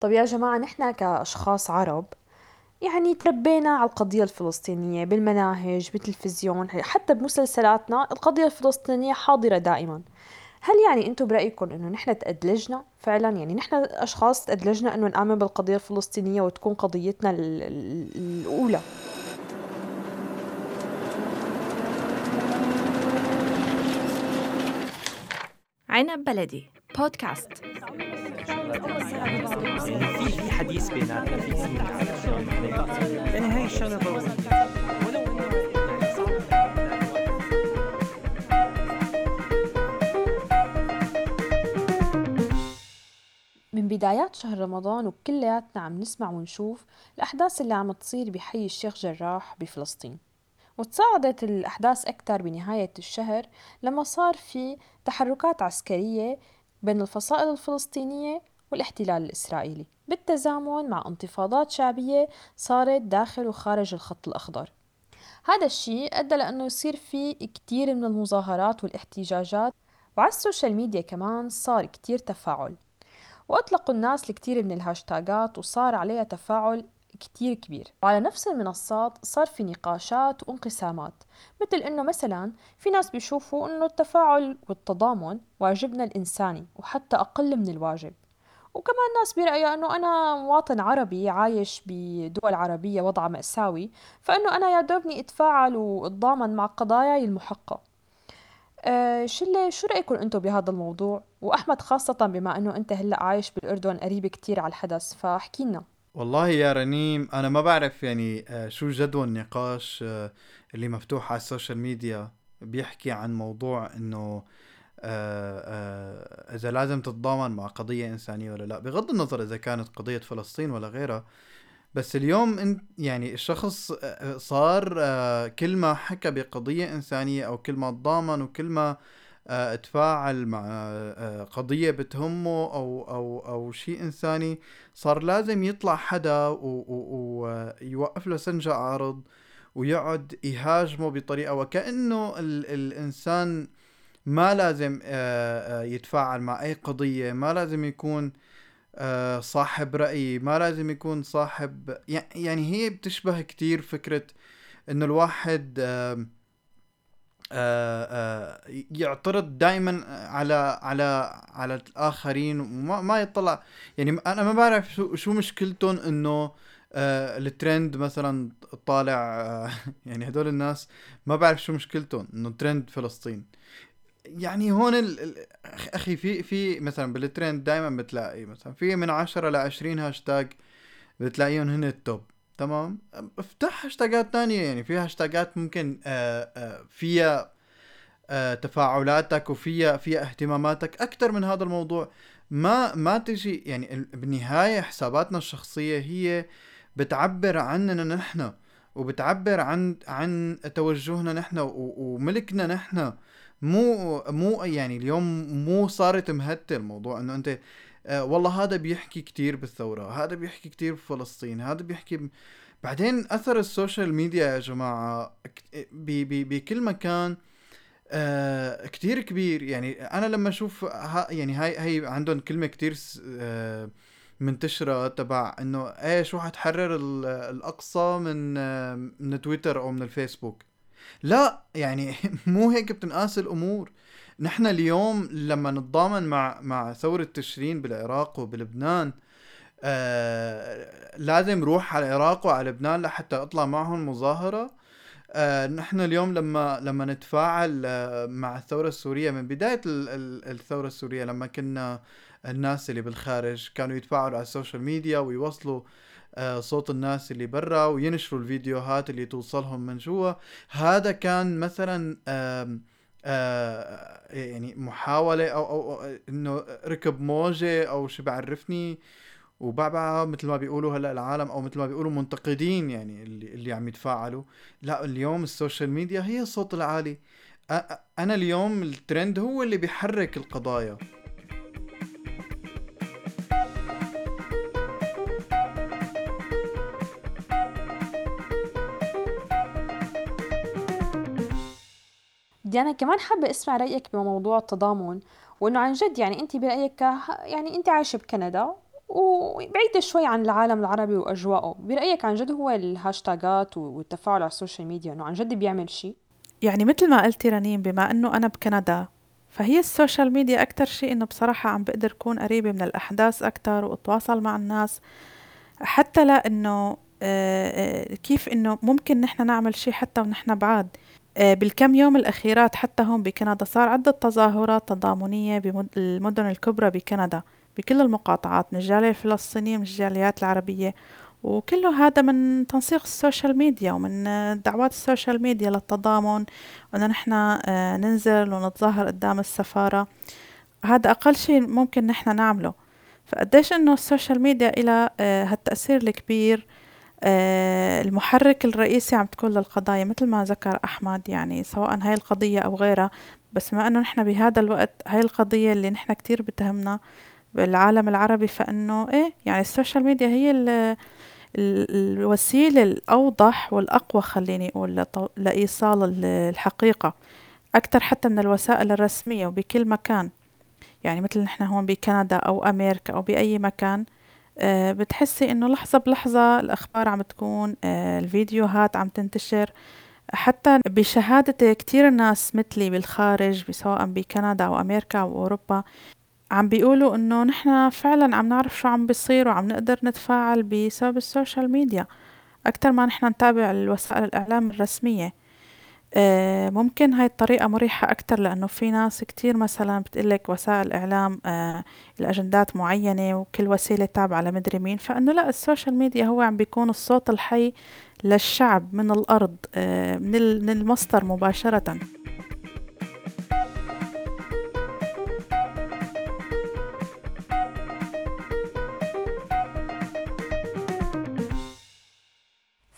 طب يا جماعة نحن كأشخاص عرب يعني تربينا على القضية الفلسطينية بالمناهج بالتلفزيون حتى بمسلسلاتنا القضية الفلسطينية حاضرة دائما. هل يعني أنتم برأيكم إنه نحن تأدلجنا؟ فعلا يعني نحن أشخاص تأدلجنا إنه نآمن بالقضية الفلسطينية وتكون قضيتنا الأولى؟ عنب بلدي بودكاست. يعني في حديث بيناتنا في يعني هاي الشغله ضروريه من بدايات شهر رمضان وكلياتنا عم نسمع ونشوف الأحداث اللي عم تصير بحي الشيخ جراح بفلسطين. وتصاعدت الأحداث أكثر بنهاية الشهر لما صار في تحركات عسكرية بين الفصائل الفلسطينية والاحتلال الإسرائيلي. بالتزامن مع انتفاضات شعبية صارت داخل وخارج الخط الأخضر. هذا الشيء أدى لأنه يصير في كتير من المظاهرات والاحتجاجات وعلى ال social media كمان صار كتير تفاعل. وأطلقوا الناس الكثير من الهاشتاجات وصار عليها تفاعل كتير كبير. وعلى نفس المنصات صار في نقاشات وانقسامات مثل إنه مثلا في ناس بيشوفوا إنه التفاعل والتضامن واجبنا الإنساني وحتى أقل من الواجب. وكمان ناس برأيها إنه أنا مواطن عربي عايش بدول عربية وضع مأساوي فإنه أنا يا دوبني أتفاعل وأتضامن مع قضاياي المحقة. أه شلة شو رأيكم أنتم بهذا الموضوع؟ وأحمد خاصة بما إنه أنت هلأ عايش بالأردن قريب كتير على الحدث فاحكي لنا. والله يا رنيم أنا ما بعرف يعني آه، شو جدوى النقاش آه، اللي مفتوح على السوشيال ميديا بيحكي عن موضوع آه، إذا لازم تتضامن مع قضية إنسانية ولا لا بغض النظر إذا كانت قضية فلسطين ولا غيرها بس اليوم انت يعني الشخص صار كل ما حكى بقضية إنسانية أو كل ما تضامن وكل ما اتفاعل مع قضية بتهمه أو أو أو شيء إنساني صار لازم يطلع حدا ويوقف له سنجة عارض ويقعد يهاجمه بطريقة وكأنه ال الإنسان ما لازم يتفاعل مع أي قضية ما لازم يكون صاحب رأي ما لازم يكون صاحب يعني هي بتشبه كتير فكرة إنه الواحد آه، آه، يعترض دائما على على على الآخرين وما ما يطلع يعني أنا ما بعرف شو شو مشكلتهم إنه آه الترند مثلا طالع آه يعني هدول الناس ما بعرف شو مشكلتهم إنه ترند فلسطين. يعني هون ال... أخي في في مثلا بالترند دائما بتلاقي مثلا في من 10 ل 20 هاشتاج بتلاقيهم هن ال top تمام؟ افتح هاشتاجات تانية يعني في هاشتاجات ممكن آه، آه، فيها آه، تفاعلاتك وفيها فيها اهتماماتك أكثر من هذا الموضوع. ما ما تجي يعني بالنهاية حساباتنا الشخصية هي بتعبر عننا نحن وبتعبر عن عن توجهنا نحن وملكنا نحن مو مو يعني اليوم مو صارت مهتة الموضوع إنه أنت آه والله هذا بيحكي كتير بالثورة هذا بيحكي كتير بفلسطين هذا بيحكي ب... بعدين أثر السوشيال ميديا يا جماعة بكل مكان آه كتير كبير. يعني أنا لما أشوف ها يعني هاي هاي عندهم كلمة كتير آه منتشرة تبع إنه إيش روح تحرر الأقصى من آه من تويتر أو من الفيسبوك. لا يعني مو هيك بتنقاس الأمور. نحن اليوم لما نتضامن مع مع ثورة تشرين بالعراق وبلبنان آه لازم نروح على العراق وعلى لبنان لحتى أطلع معهم مظاهرة. آه نحن اليوم لما لما نتفاعل آه مع الثورة السورية من بداية الثورة السورية لما كنا الناس اللي بالخارج كانوا يتفاعلوا على ال social media ويوصلوا آه صوت الناس اللي برا وينشروا الفيديوهات اللي توصلهم من جوا. هذا كان مثلا آه آه يعني محاولة أو, أو, أو إنه ركب موجة أو شو بعرفني. وبعبع مثل ما بيقولوا هلأ العالم أو مثل ما بيقولوا منتقدين يعني اللي اللي عم يتفاعلوا. لا اليوم ال social media هي الصوت العالي. أنا اليوم الترند هو اللي بيحرك القضايا. ديانا كمان حابة أسمع رأيك بموضوع التضامن وإنه عن جد يعني انت برأيك يعني انت عايشة بكندا وبعيدة شوي عن العالم العربي وأجواءه برأيك عن جد هو الهاشتاجات والتفاعل على ال social media أنه عن جد بيعمل شيء؟ يعني مثل ما قلتي رنين بما أنه أنا بكندا فهي ال social media أكتر شيء إنه بصراحة عم بقدر كون قريبة من الأحداث أكتر وأتواصل مع الناس حتى لأنه آه، آه، كيف إنه ممكن نحن نعمل شيء حتى ونحن بعاد بالكم يوم الأخيرات حتى هون بكندا صار عدة تظاهرات تضامنية بالمدن الكبرى بكندا بكل المقاطعات من الجالية الفلسطينية من الجاليات العربية. وكله هذا من تنسيق ال social media ومن دعوات ال social media للتضامن وأن نحن آه، ننزل ونتظاهر قدام السفارة. هذا أقل شيء ممكن نحن نعمله. فقديش إنه ال social media إلها آه، هالتأثير الكبير؟ آه، المحرك الرئيسي عم تكون للقضايا مثل ما ذكر أحمد يعني سواء هاي القضية أو غيرها. بس ما أنه نحن بهذا الوقت هاي القضية اللي نحن كتير بتهمنا بالعالم العربي فإنه إيه يعني ال social media هي ال الوسيلة الأوضح والأقوى خليني أقول لإيصال الحقيقة. أكثر حتى من الوسائل الرسمية وبكل مكان. يعني مثل نحن هون بكندا أو أمريكا أو بأي مكان آه، بتحسي إنه لحظة بلحظة الأخبار عم تكون آه، الفيديوهات عم تنتشر. حتى بشهادة كتير ناس مثلي بالخارج سواء بكندا أو أمريكا أو أوروبا عم بيقولوا إنه نحن فعلا عم نعرف شو عم بيصير وعم نقدر نتفاعل بسبب السوشيال ميديا. أكتر ما نحن نتابع الوسائل الإعلام الرسمية. آه ممكن هاي الطريقة مريحة أكتر لأنه في ناس كتير مثلا بتقلك وسائل إعلام آه الأجندات معينة وكل وسيلة تابعة لمدري مين فإنه لا السوشيال ميديا هو عم بيكون الصوت الحي للشعب من الأرض آه من المصدر مباشرة.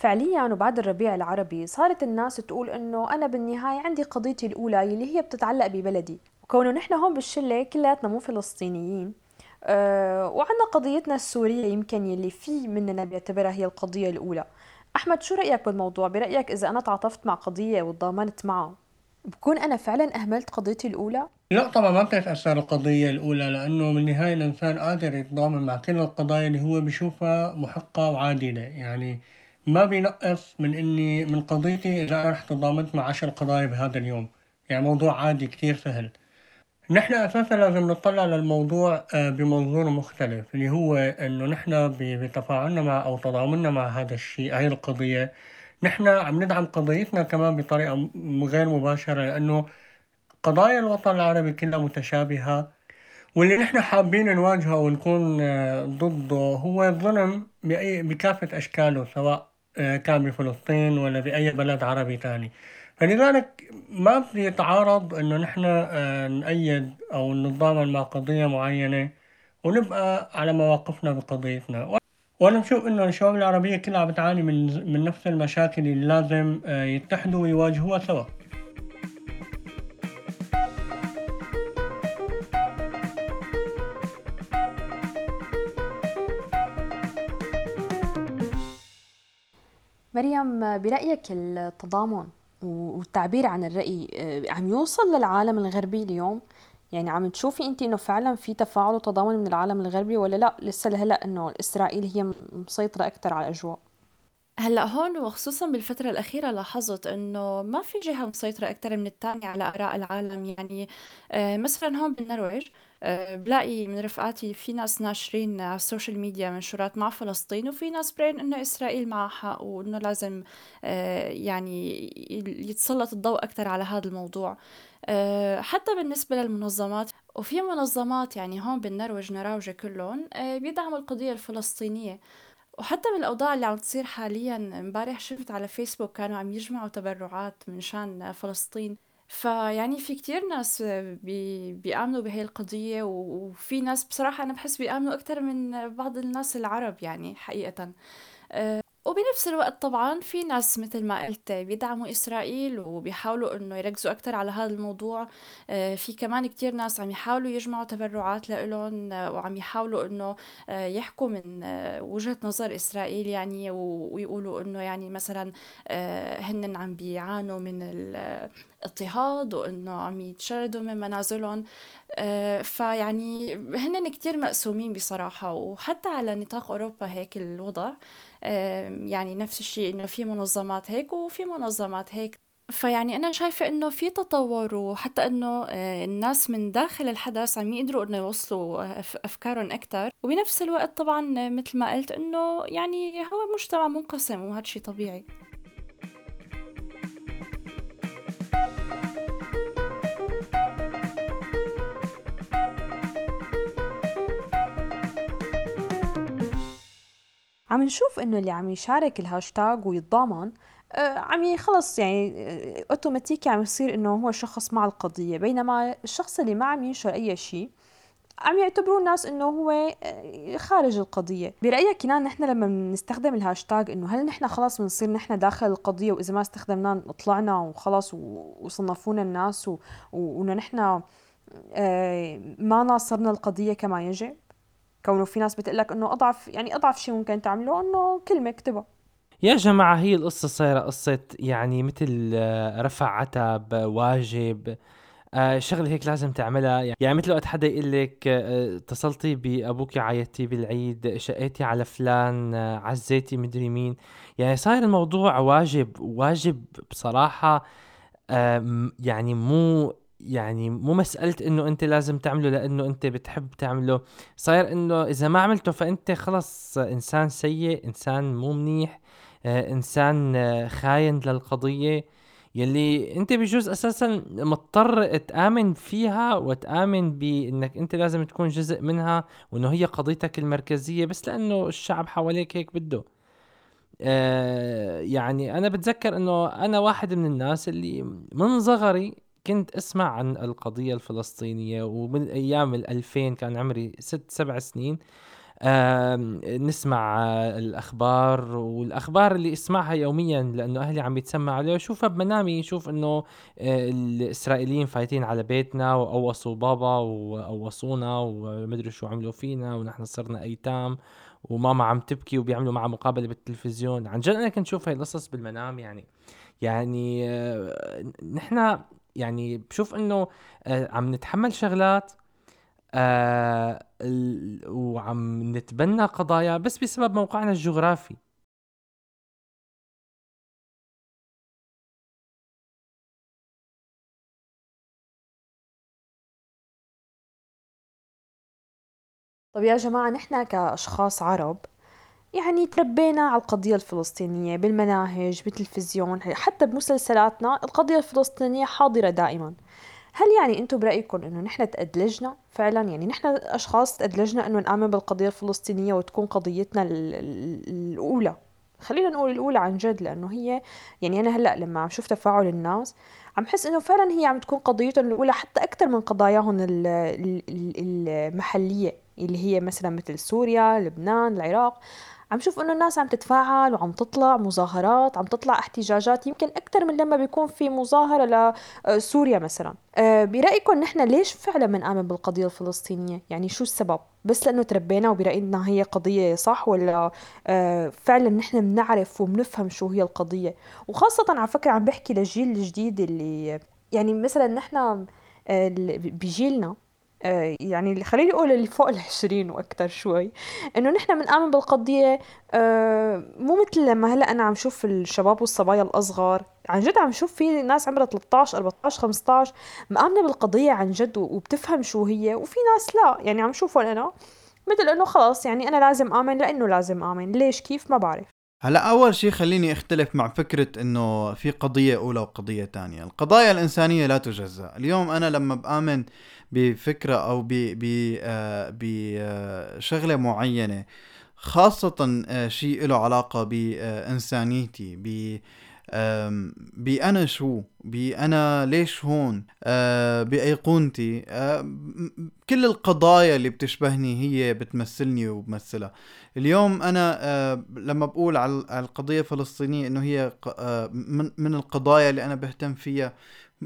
فعليا وبعد الربيع العربي صارت الناس تقول إنه أنا بالنهاية عندي قضيتي الأولى اللي هي بتتعلق ببلدي وكونه نحن هون بالشلة كلياتنا مو فلسطينيين أه وعنا قضيتنا السورية يمكن يلي في مننا بيعتبرها هي القضية الأولى أحمد شو رأيك بالموضوع؟ برأيك إذا أنا تعاطفت مع قضية وتضامنت معها بكون أنا فعلا أهملت قضيتي الأولى؟ لا طبعا ما بتتأثر القضية الأولى لأنه بالنهاية الإنسان قادر يتضامن مع كل القضايا اللي هو بشوفها محقة وعادلة يعني ما بينقص من إني من قضيتي إذا أنا رحت تضامنت مع عشر قضايا بهذا اليوم. يعني موضوع عادي كتير سهل. نحن أساسا لازم نطلع للموضوع آه، بمنظور مختلف اللي هو إنه نحن بتفاعلنا مع أو تضامننا مع هذا الشيء هاي القضية. نحن عم ندعم قضيتنا كمان بطريقة غير مباشرة لأنه قضايا الوطن العربي كلها متشابهة. واللي نحن حابين نواجهه ونكون آه، ضده هو الظلم بأي بكافة أشكاله سواء كان بفلسطين ولا بأي بلد عربي تاني. فلذلك ما بيتعارض إنه نحن آه، نأيد أو نتضامن مع قضية معينة ونبقى على مواقفنا بقضيتنا. وأنا بشوف إنه الشباب العربية كلها بتعاني من من نفس المشاكل اللي لازم آه، يتحدوا ويواجهوها سوا. مريم برأيك التضامن والتعبير عن الرأي آه، عم يوصل للعالم الغربي اليوم؟ يعني عم تشوفي انت انه فعلا في تفاعل وتضامن من العالم الغربي ولا لا؟ لسه لهلأ انه إسرائيل هي مسيطرة أكثر على الأجواء؟ هلأ هون وخصوصا بالفترة الأخيرة لاحظت إنه ما في جهة مسيطرة أكثر من الثانية على آراء العالم. يعني آه، مثلا هون بالنرويج بلاقي من رفقاتي في ناس ناشرين على السوشيال ميديا منشورات مع فلسطين وفي ناس شايرين إنه إسرائيل معها حق وإنه لازم آه، يعني يتسلط الضوء أكثر على هذا الموضوع. آه، حتى بالنسبة للمنظمات وفي منظمات يعني هون بالنرويج نراوجة كلهم بيدعموا القضية الفلسطينية. وحتى بالأوضاع اللي عم تصير حاليا امبارح شفت على فيسبوك كانوا عم يجمعوا تبرعات من شان فلسطين. فيعني في كتير ناس بي بيآمنوا بهي القضية وفي ناس بصراحة أنا بحس بيآمنوا أكتر من بعض الناس العرب يعني حقيقة. أه وبنفس الوقت طبعا في ناس مثل ما قلت بيدعموا إسرائيل وبيحاولوا إنه يركزوا أكتر على هذا الموضوع. آه، في كمان كتير ناس عم يحاولوا يجمعوا تبرعات لإلهم آه، وعم يحاولوا إنه آه، يحكوا من وجهة نظر إسرائيل يعني ويقولوا إنه يعني مثلا هن عم بيعانوا من الاضطهاد وإنه عم يتشردوا من منازلهم. فيعني هن كتير مقسومين بصراحة وحتى على نطاق أوروبا هيك الوضع. يعني نفس الشيء إنه في منظمات هيك وفي منظمات هيك. فيعني أنا شايفة إنه في تطور وحتى إنه آه، الناس من داخل الحدث عم يقدروا إنه يوصلوا أفكارهم أكثر وبنفس الوقت طبعا مثل ما قلت إنه يعني هو مجتمع منقسم وهذا شيء طبيعي. عم نشوف إنه اللي عم يشارك الهاشتاج ويتضامن آه، عم خلص يعني آه، أوتوماتيكي عم يصير إنه هو شخص مع القضية بينما الشخص اللي ما عم ينشر أي شيء عم يعتبروا الناس إنه هو آه، خارج القضية. برأيك كنان نحن لما بنستخدم الهاشتاج إنه هل نحن خلاص بنصير نحن داخل القضية وإذا ما استخدمناه طلعنا وخلاص وصنفونا الناس وإنه نحن ما ناصرنا القضية كما يجب؟ كونه في ناس بتقلك إنه أضعف يعني أضعف شيء ممكن تعمله إنه كلمة اكتبها. يا جماعة هي القصة صايرة قصة يعني مثل آه، رفع عتب واجب آه شغلة هيك لازم تعملها. يعني مثل وقت حدا يقول لك آه اتصلتي بابوك عيطتي بالعيد شقيتي على فلان عزيتي مدري مين. يعني صاير الموضوع واجب واجب بصراحة يعني مو يعني مو مسألة إنه أنت لازم تعمله لأنه أنت بتحب تعمله. صاير إنه إذا ما عملته فأنت خلص إنسان سيء إنسان مو منيح آه إنسان آه خاين للقضية يلي أنت بجوز أساسا مضطر تآمن فيها وتآمن بإنك أنت لازم تكون جزء منها وإنه هي قضيتك المركزية بس لأنه الشعب حواليك هيك بده. آه يعني أنا بتذكر إنه أنا واحد من الناس اللي من صغري كنت أسمع عن القضية الفلسطينية ومن أيام الألفين كان عمري ست سبع سنين نسمع الأخبار والأخبار اللي اسمعها يوميا لأنه أهلي عم يتسمع عليه وشوفها بمنامي يشوف إنه آه، الإسرائيليين فايتين على بيتنا وقوصوا بابا وقوصونا ومدري شو عملوا فينا ونحن صرنا أيتام وماما عم تبكي وبيعملوا معها مقابلة بالتلفزيون. عن جد أنا كنت شوف هاي القصص بالمنام يعني. يعني آه، نحن يعني بشوف إنه آه، عم نتحمل شغلات آه وعم نتبنى قضايا بس بسبب موقعنا الجغرافي. طب يا جماعة نحن كأشخاص عرب يعني تربينا على القضية الفلسطينية بالمناهج بالتلفزيون حتى بمسلسلاتنا القضية الفلسطينية حاضرة دائما. هل يعني أنتم برأيكم إنه نحن تأدلجنا؟ فعلا يعني نحن أشخاص تأدلجنا إنه نآمن بالقضية الفلسطينية وتكون قضيتنا الأولى؟ خلينا نقول الأولى عن جد لأنه هي يعني أنا هلأ لما عم شوف تفاعل الناس عم حس إنه فعلا هي عم تكون قضيتهم الأولى حتى أكثر من قضاياهم المحلية اللي هي مثلا مثل سوريا لبنان العراق. عم شوف إنه الناس عم تتفاعل وعم تطلع مظاهرات عم تطلع احتجاجات. يمكن أكثر من لما بيكون في مظاهرة لسوريا مثلا. أه برأيكم نحن ليش فعلا بنآمن بالقضية الفلسطينية؟ يعني شو السبب؟ بس لأنه تربينا وبراينا هي قضية صح ولا أه فعلا نحن بنعرف وبنفهم شو هي القضية؟ وخاصة على فكرة عم بحكي للجيل الجديد اللي يعني مثلا نحن بجيلنا آه، يعني خليني أقول اللي فوق العشرين وأكثر شوي إنه نحن بنآمن بالقضية آه، مو مثل لما هلأ أنا عم شوف الشباب والصبايا الأصغر عن جد عم شوف في ناس عمرها 13 14 15 مآمنة بالقضية عن جد وبتفهم شو هي وفي ناس لا يعني عم شوفهم أنا مثل إنه خلص يعني أنا لازم آمن لإنه لازم آمن ليش؟ كيف؟ ما بعرف. هلأ أول شيء خليني أختلف مع فكرة إنه في قضية أولى وقضية ثانية القضايا الإنسانية لا تجزأ. اليوم أنا لما بآمن بفكرة أو بشغله آه، معينة خاصة آه، شيء له علاقة بإنسانيتي ب بأنا شو؟ بأنا ليش هون؟ بأيقونتي؟ كل القضايا اللي بتشبهني هي بتمثلني وبمثلها. اليوم أنا لما بقول على القضية الفلسطينية إنه هي من القضايا اللي أنا بهتم فيها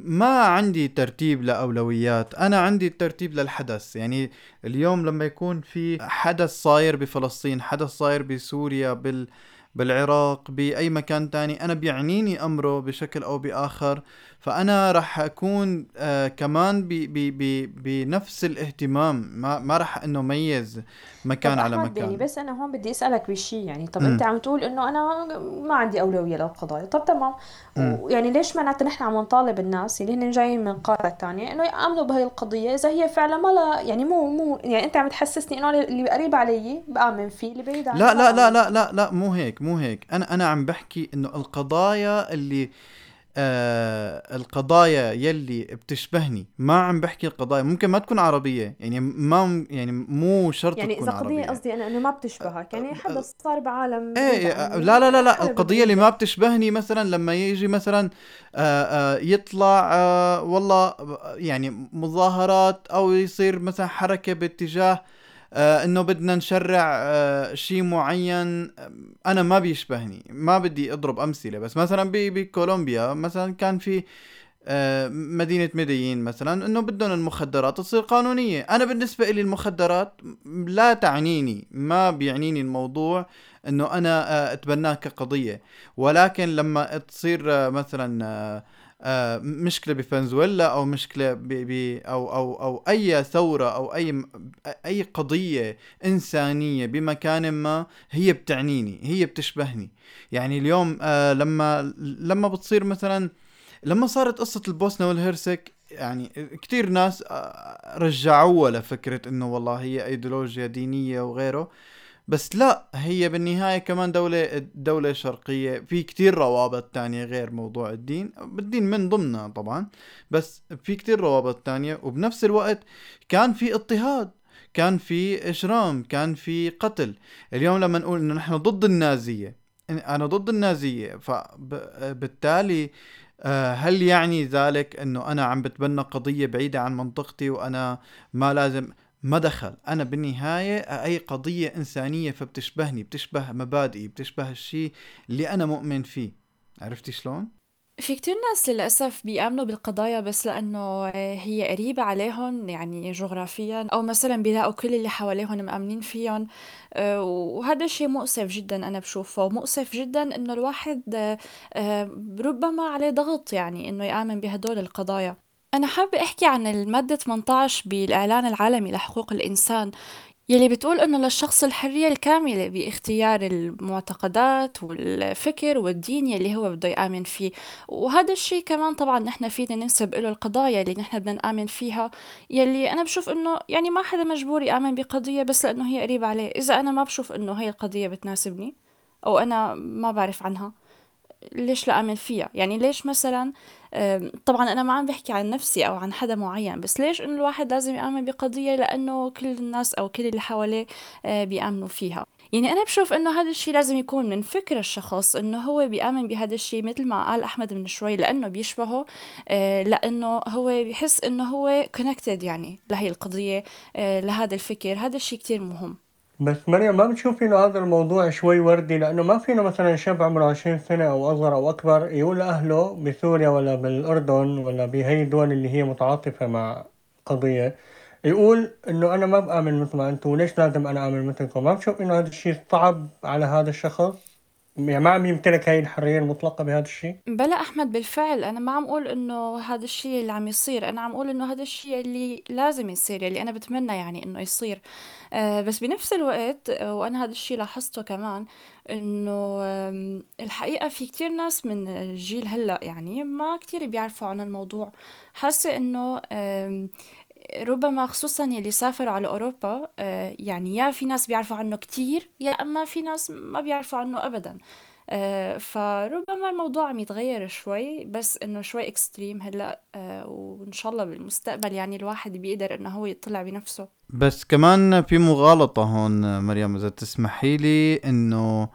ما عندي ترتيب لأولويات. أنا عندي الترتيب للحدث. يعني اليوم لما يكون في حدث صاير بفلسطين حدث صاير بسوريا بال بالعراق بأي مكان تاني أنا بيعنيني أمره بشكل أو بآخر. فأنا راح أكون آه كمان بي بي بي بنفس الاهتمام. ما ما راح إنه ميز مكان على يعني مكان. بس أنا هون بدي أسألك بشي يعني طب مم. أنت عم تقول إنه أنا ما عندي أولوية للقضايا. طب تمام. مم. ويعني ليش معناتها نحن عم نطالب الناس اللي هن جايين من قارة تانية إنه يآمنوا بهي القضية؟ إذا هي فعلا ما لا يعني مو مو يعني أنت عم تحسسني إنه اللي قريب علي بآمن فيه اللي بعيد عني لا لا لا لا لا لا مو هيك مو هيك. أنا أنا عم بحكي إنه القضايا اللي آه القضايا يلي بتشبهني. ما عم بحكي القضايا ممكن ما تكون عربية يعني ما يعني مو شرط يعني تكون قضية عربية. قصدي أنا إنه ما بتشبهك يعني حدث صار بعالم إيه عني لا لا لا لا حابب القضية اللي ما بتشبهني مثلا لما يجي مثلا آه آه يطلع آه والله يعني مظاهرات أو يصير مثلا حركة باتجاه آه إنه بدنا نشرع آه شيء معين. آه، أنا ما بيشبهني ما بدي أضرب أمثلة بس مثلا بكولومبيا مثلا كان في آه، مدينة مدين مثلا إنه بدهم المخدرات تصير قانونية. أنا بالنسبة لي المخدرات لا تعنيني ما بيعنيني الموضوع إنه أنا آه، أتبناه كقضية. ولكن لما تصير آه، مثلا آه، مشكلة بفنزويلا أو مشكلة ب ب أو أو أو أي ثورة أو أي أي قضية إنسانية بمكان ما هي بتعنيني هي بتشبهني. يعني اليوم آه، لما لما بتصير مثلا لما صارت قصة البوسنة والهرسك يعني كتير ناس آه، رجعوها لفكرة إنه والله هي إيديولوجيا دينية وغيره. بس لا هي بالنهاية كمان دولة دولة شرقية. في كتير روابط تانية غير موضوع الدين. الدين من ضمنها طبعا بس في كتير روابط تانية. وبنفس الوقت كان في اضطهاد كان في اجرام كان في قتل. اليوم لما نقول إنه نحن ضد النازية أنا ضد النازية فبالتالي آه، هل يعني ذلك إنه أنا عم بتبنى قضية بعيدة عن منطقتي وأنا ما لازم ما دخل. أنا بالنهاية أي قضية إنسانية فبتشبهني بتشبه مبادئي بتشبه الشيء اللي أنا مؤمن فيه. عرفتي شلون؟ في كتير ناس للأسف بيآمنوا بالقضايا بس لأنه هي قريبة عليهم يعني جغرافيا أو مثلا بيلاقوا كل اللي حواليهم مآمنين فيهم. آه، وهذا الشيء مؤسف جدا أنا بشوفه. ومؤسف جدا إنه الواحد آه، آه، ربما عليه ضغط يعني إنه يآمن بهدول القضايا. أنا حابة أحكي عن المادة 18 بالإعلان العالمي لحقوق الإنسان يلي بتقول إنه للشخص الحرية الكاملة باختيار المعتقدات والفكر والدين يلي هو بده يآمن فيه. وهذا الشيء كمان طبعا نحن فينا ننسب له القضايا اللي نحن بدنا نآمن فيها يلي أنا بشوف إنه يعني ما حدا مجبور يآمن بقضية بس لأنه هي قريبة عليه. إذا أنا ما بشوف إنه هي القضية بتناسبني أو أنا ما بعرف عنها ليش لا فيها؟ يعني ليش مثلا طبعا أنا ما عم بحكي عن نفسي أو عن حدا معين بس ليش إنه الواحد لازم يآمن بقضية لأنه كل الناس أو كل اللي حواليه آه، بيآمنوا فيها. يعني أنا بشوف إنه هذا الشيء لازم يكون من فكر الشخص إنه هو بيآمن بهذا الشيء مثل ما قال أحمد من شوي لأنه بيشبهه آه، لأنه هو بيحس إنه هو connected يعني لهي القضية آه، لهذا الفكر. هذا الشيء كتير مهم. بس مريم ما بتشوفي إنه هذا الموضوع شوي وردي؟ لأنه ما فينا مثلا شاب عمره 20 سنة أو أصغر أو أكبر يقول لأهله بسوريا ولا بالأردن ولا بهي الدول اللي هي متعاطفة مع قضية يقول إنه أنا ما بآمن مثل ما أنتم وليش لازم أنا آمن مثلكم؟ ما بشوف إنه هذا الشيء صعب على هذا الشخص؟ يعني ما عم يمتلك هاي الحرية المطلقة بهذا الشيء؟ بلا أحمد بالفعل. أنا ما عم أقول إنه هذا الشيء اللي عم يصير. أنا عم أقول إنه هذا الشيء اللي لازم يصير اللي أنا بتمنى يعني إنه يصير. آه بس بنفس الوقت وأنا هذا الشيء لاحظته كمان آم، الحقيقة في كتير ناس من الجيل هلأ يعني ما كتير بيعرفوا عن الموضوع. حاسة آم، ربما خصوصا يلي سافروا على أوروبا آه، يعني يا في ناس بيعرفوا عنه كتير يا أما في ناس ما بيعرفوا عنه أبدا. آه، فربما الموضوع عم يتغير شوي بس إنه شوي اكستريم هلأ آه، وإن شاء الله بالمستقبل يعني الواحد بيقدر إنه هو يطلع بنفسه. بس كمان في مغالطة هون مريم إذا تسمحي لي إنه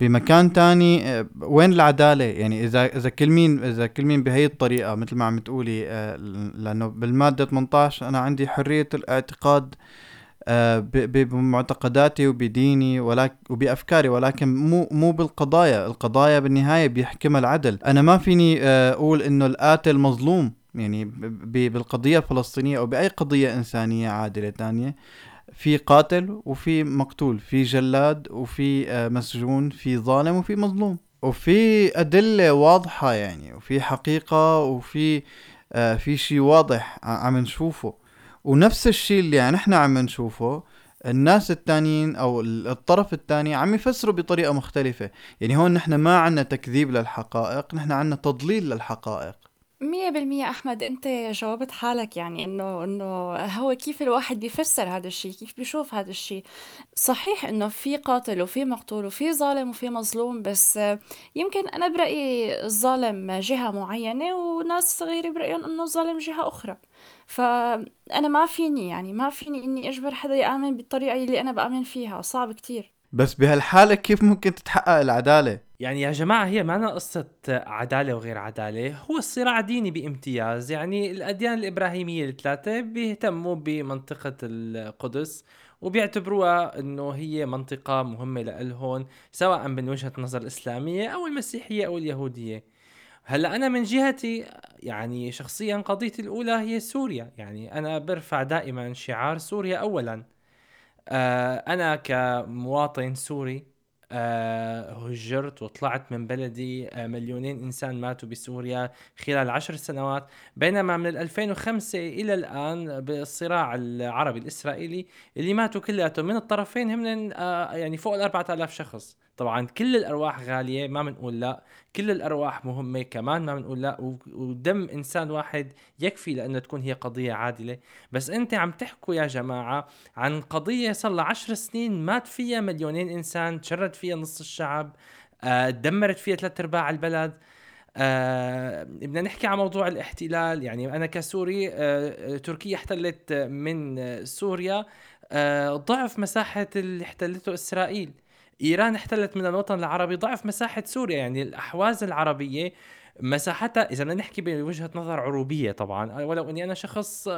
بمكان تاني آه، وين العدالة؟ يعني إذا إذا كل مين إذا كل مين بهي الطريقة مثل ما عم تقولي آه، لأنه بالمادة 18 أنا عندي حرية الاعتقاد آه، بمعتقداتي وبديني ولكن وبأفكاري ولكن مو مو بالقضايا. القضايا بالنهاية بيحكمها العدل. أنا ما فيني أقول إنه القاتل مظلوم. يعني ب- ب- بالقضية الفلسطينية أو بأي قضية إنسانية عادلة تانية في قاتل وفي مقتول في جلاد وفي آه، مسجون في ظالم وفي مظلوم. وفي أدلة واضحة يعني وفي حقيقة وفي آه، في شيء واضح عم نشوفه. ونفس الشيء اللي يعني نحن عم نشوفه الناس التانيين أو الطرف الثاني عم يفسروا بطريقة مختلفة. يعني هون نحن ما عنا تكذيب للحقائق نحن عنا تضليل للحقائق. مية بالمية أحمد أنت جاوبت حالك يعني إنه إنه هو كيف الواحد بيفسر هذا الشيء كيف بيشوف هذا الشيء. صحيح إنه في قاتل وفي مقتول وفي ظالم وفي مظلوم بس يمكن أنا برأيي الظالم جهة معينة وناس غيري برأيهم إنه الظالم جهة أخرى. فأنا ما فيني يعني ما فيني إني أجبر حدا يآمن بالطريقة اللي أنا بآمن فيها صعب كتير. بس بهالحالة كيف ممكن تتحقق العدالة؟ يعني يا جماعة هي معنا قصة عدالة وغير عدالة هو الصراع ديني بامتياز. يعني الأديان الإبراهيمية الثلاثة بيهتموا بمنطقة القدس وبيعتبروها إنه هي منطقة مهمة لإلهم سواء من وجهة نظر الإسلامية أو المسيحية أو اليهودية. هلأ أنا من جهتي يعني شخصيا قضيتي الأولى هي سوريا. يعني أنا برفع دائما شعار سوريا أولا. آه أنا كمواطن سوري هجرت وطلعت من بلدي آه مليونين إنسان ماتوا بسوريا خلال عشر سنوات. بينما من 2005 إلى الآن بالصراع العربي الإسرائيلي اللي ماتوا كلياتهم من الطرفين هم آه يعني فوق ال 4000 شخص. طبعا كل الأرواح غالية ما بنقول لا. كل الأرواح مهمة كمان ما بنقول لا. ودم إنسان واحد يكفي لأنه تكون هي قضية عادلة. بس أنت عم تحكوا يا جماعة عن قضية صار لها 10 سنين مات فيها مليونين إنسان تشرد فيها نص الشعب آه دمرت فيها ثلاث أرباع البلد. آه بدنا نحكي عن موضوع الاحتلال. يعني أنا كسوري آه تركيا احتلت من سوريا. آه ضعف مساحة اللي احتلته إسرائيل. إيران احتلت من الوطن العربي ضعف مساحة سوريا يعني الأحواز العربية مساحتها إذا بدنا نحكي بوجهة نظر عروبية طبعا ولو إني أنا شخص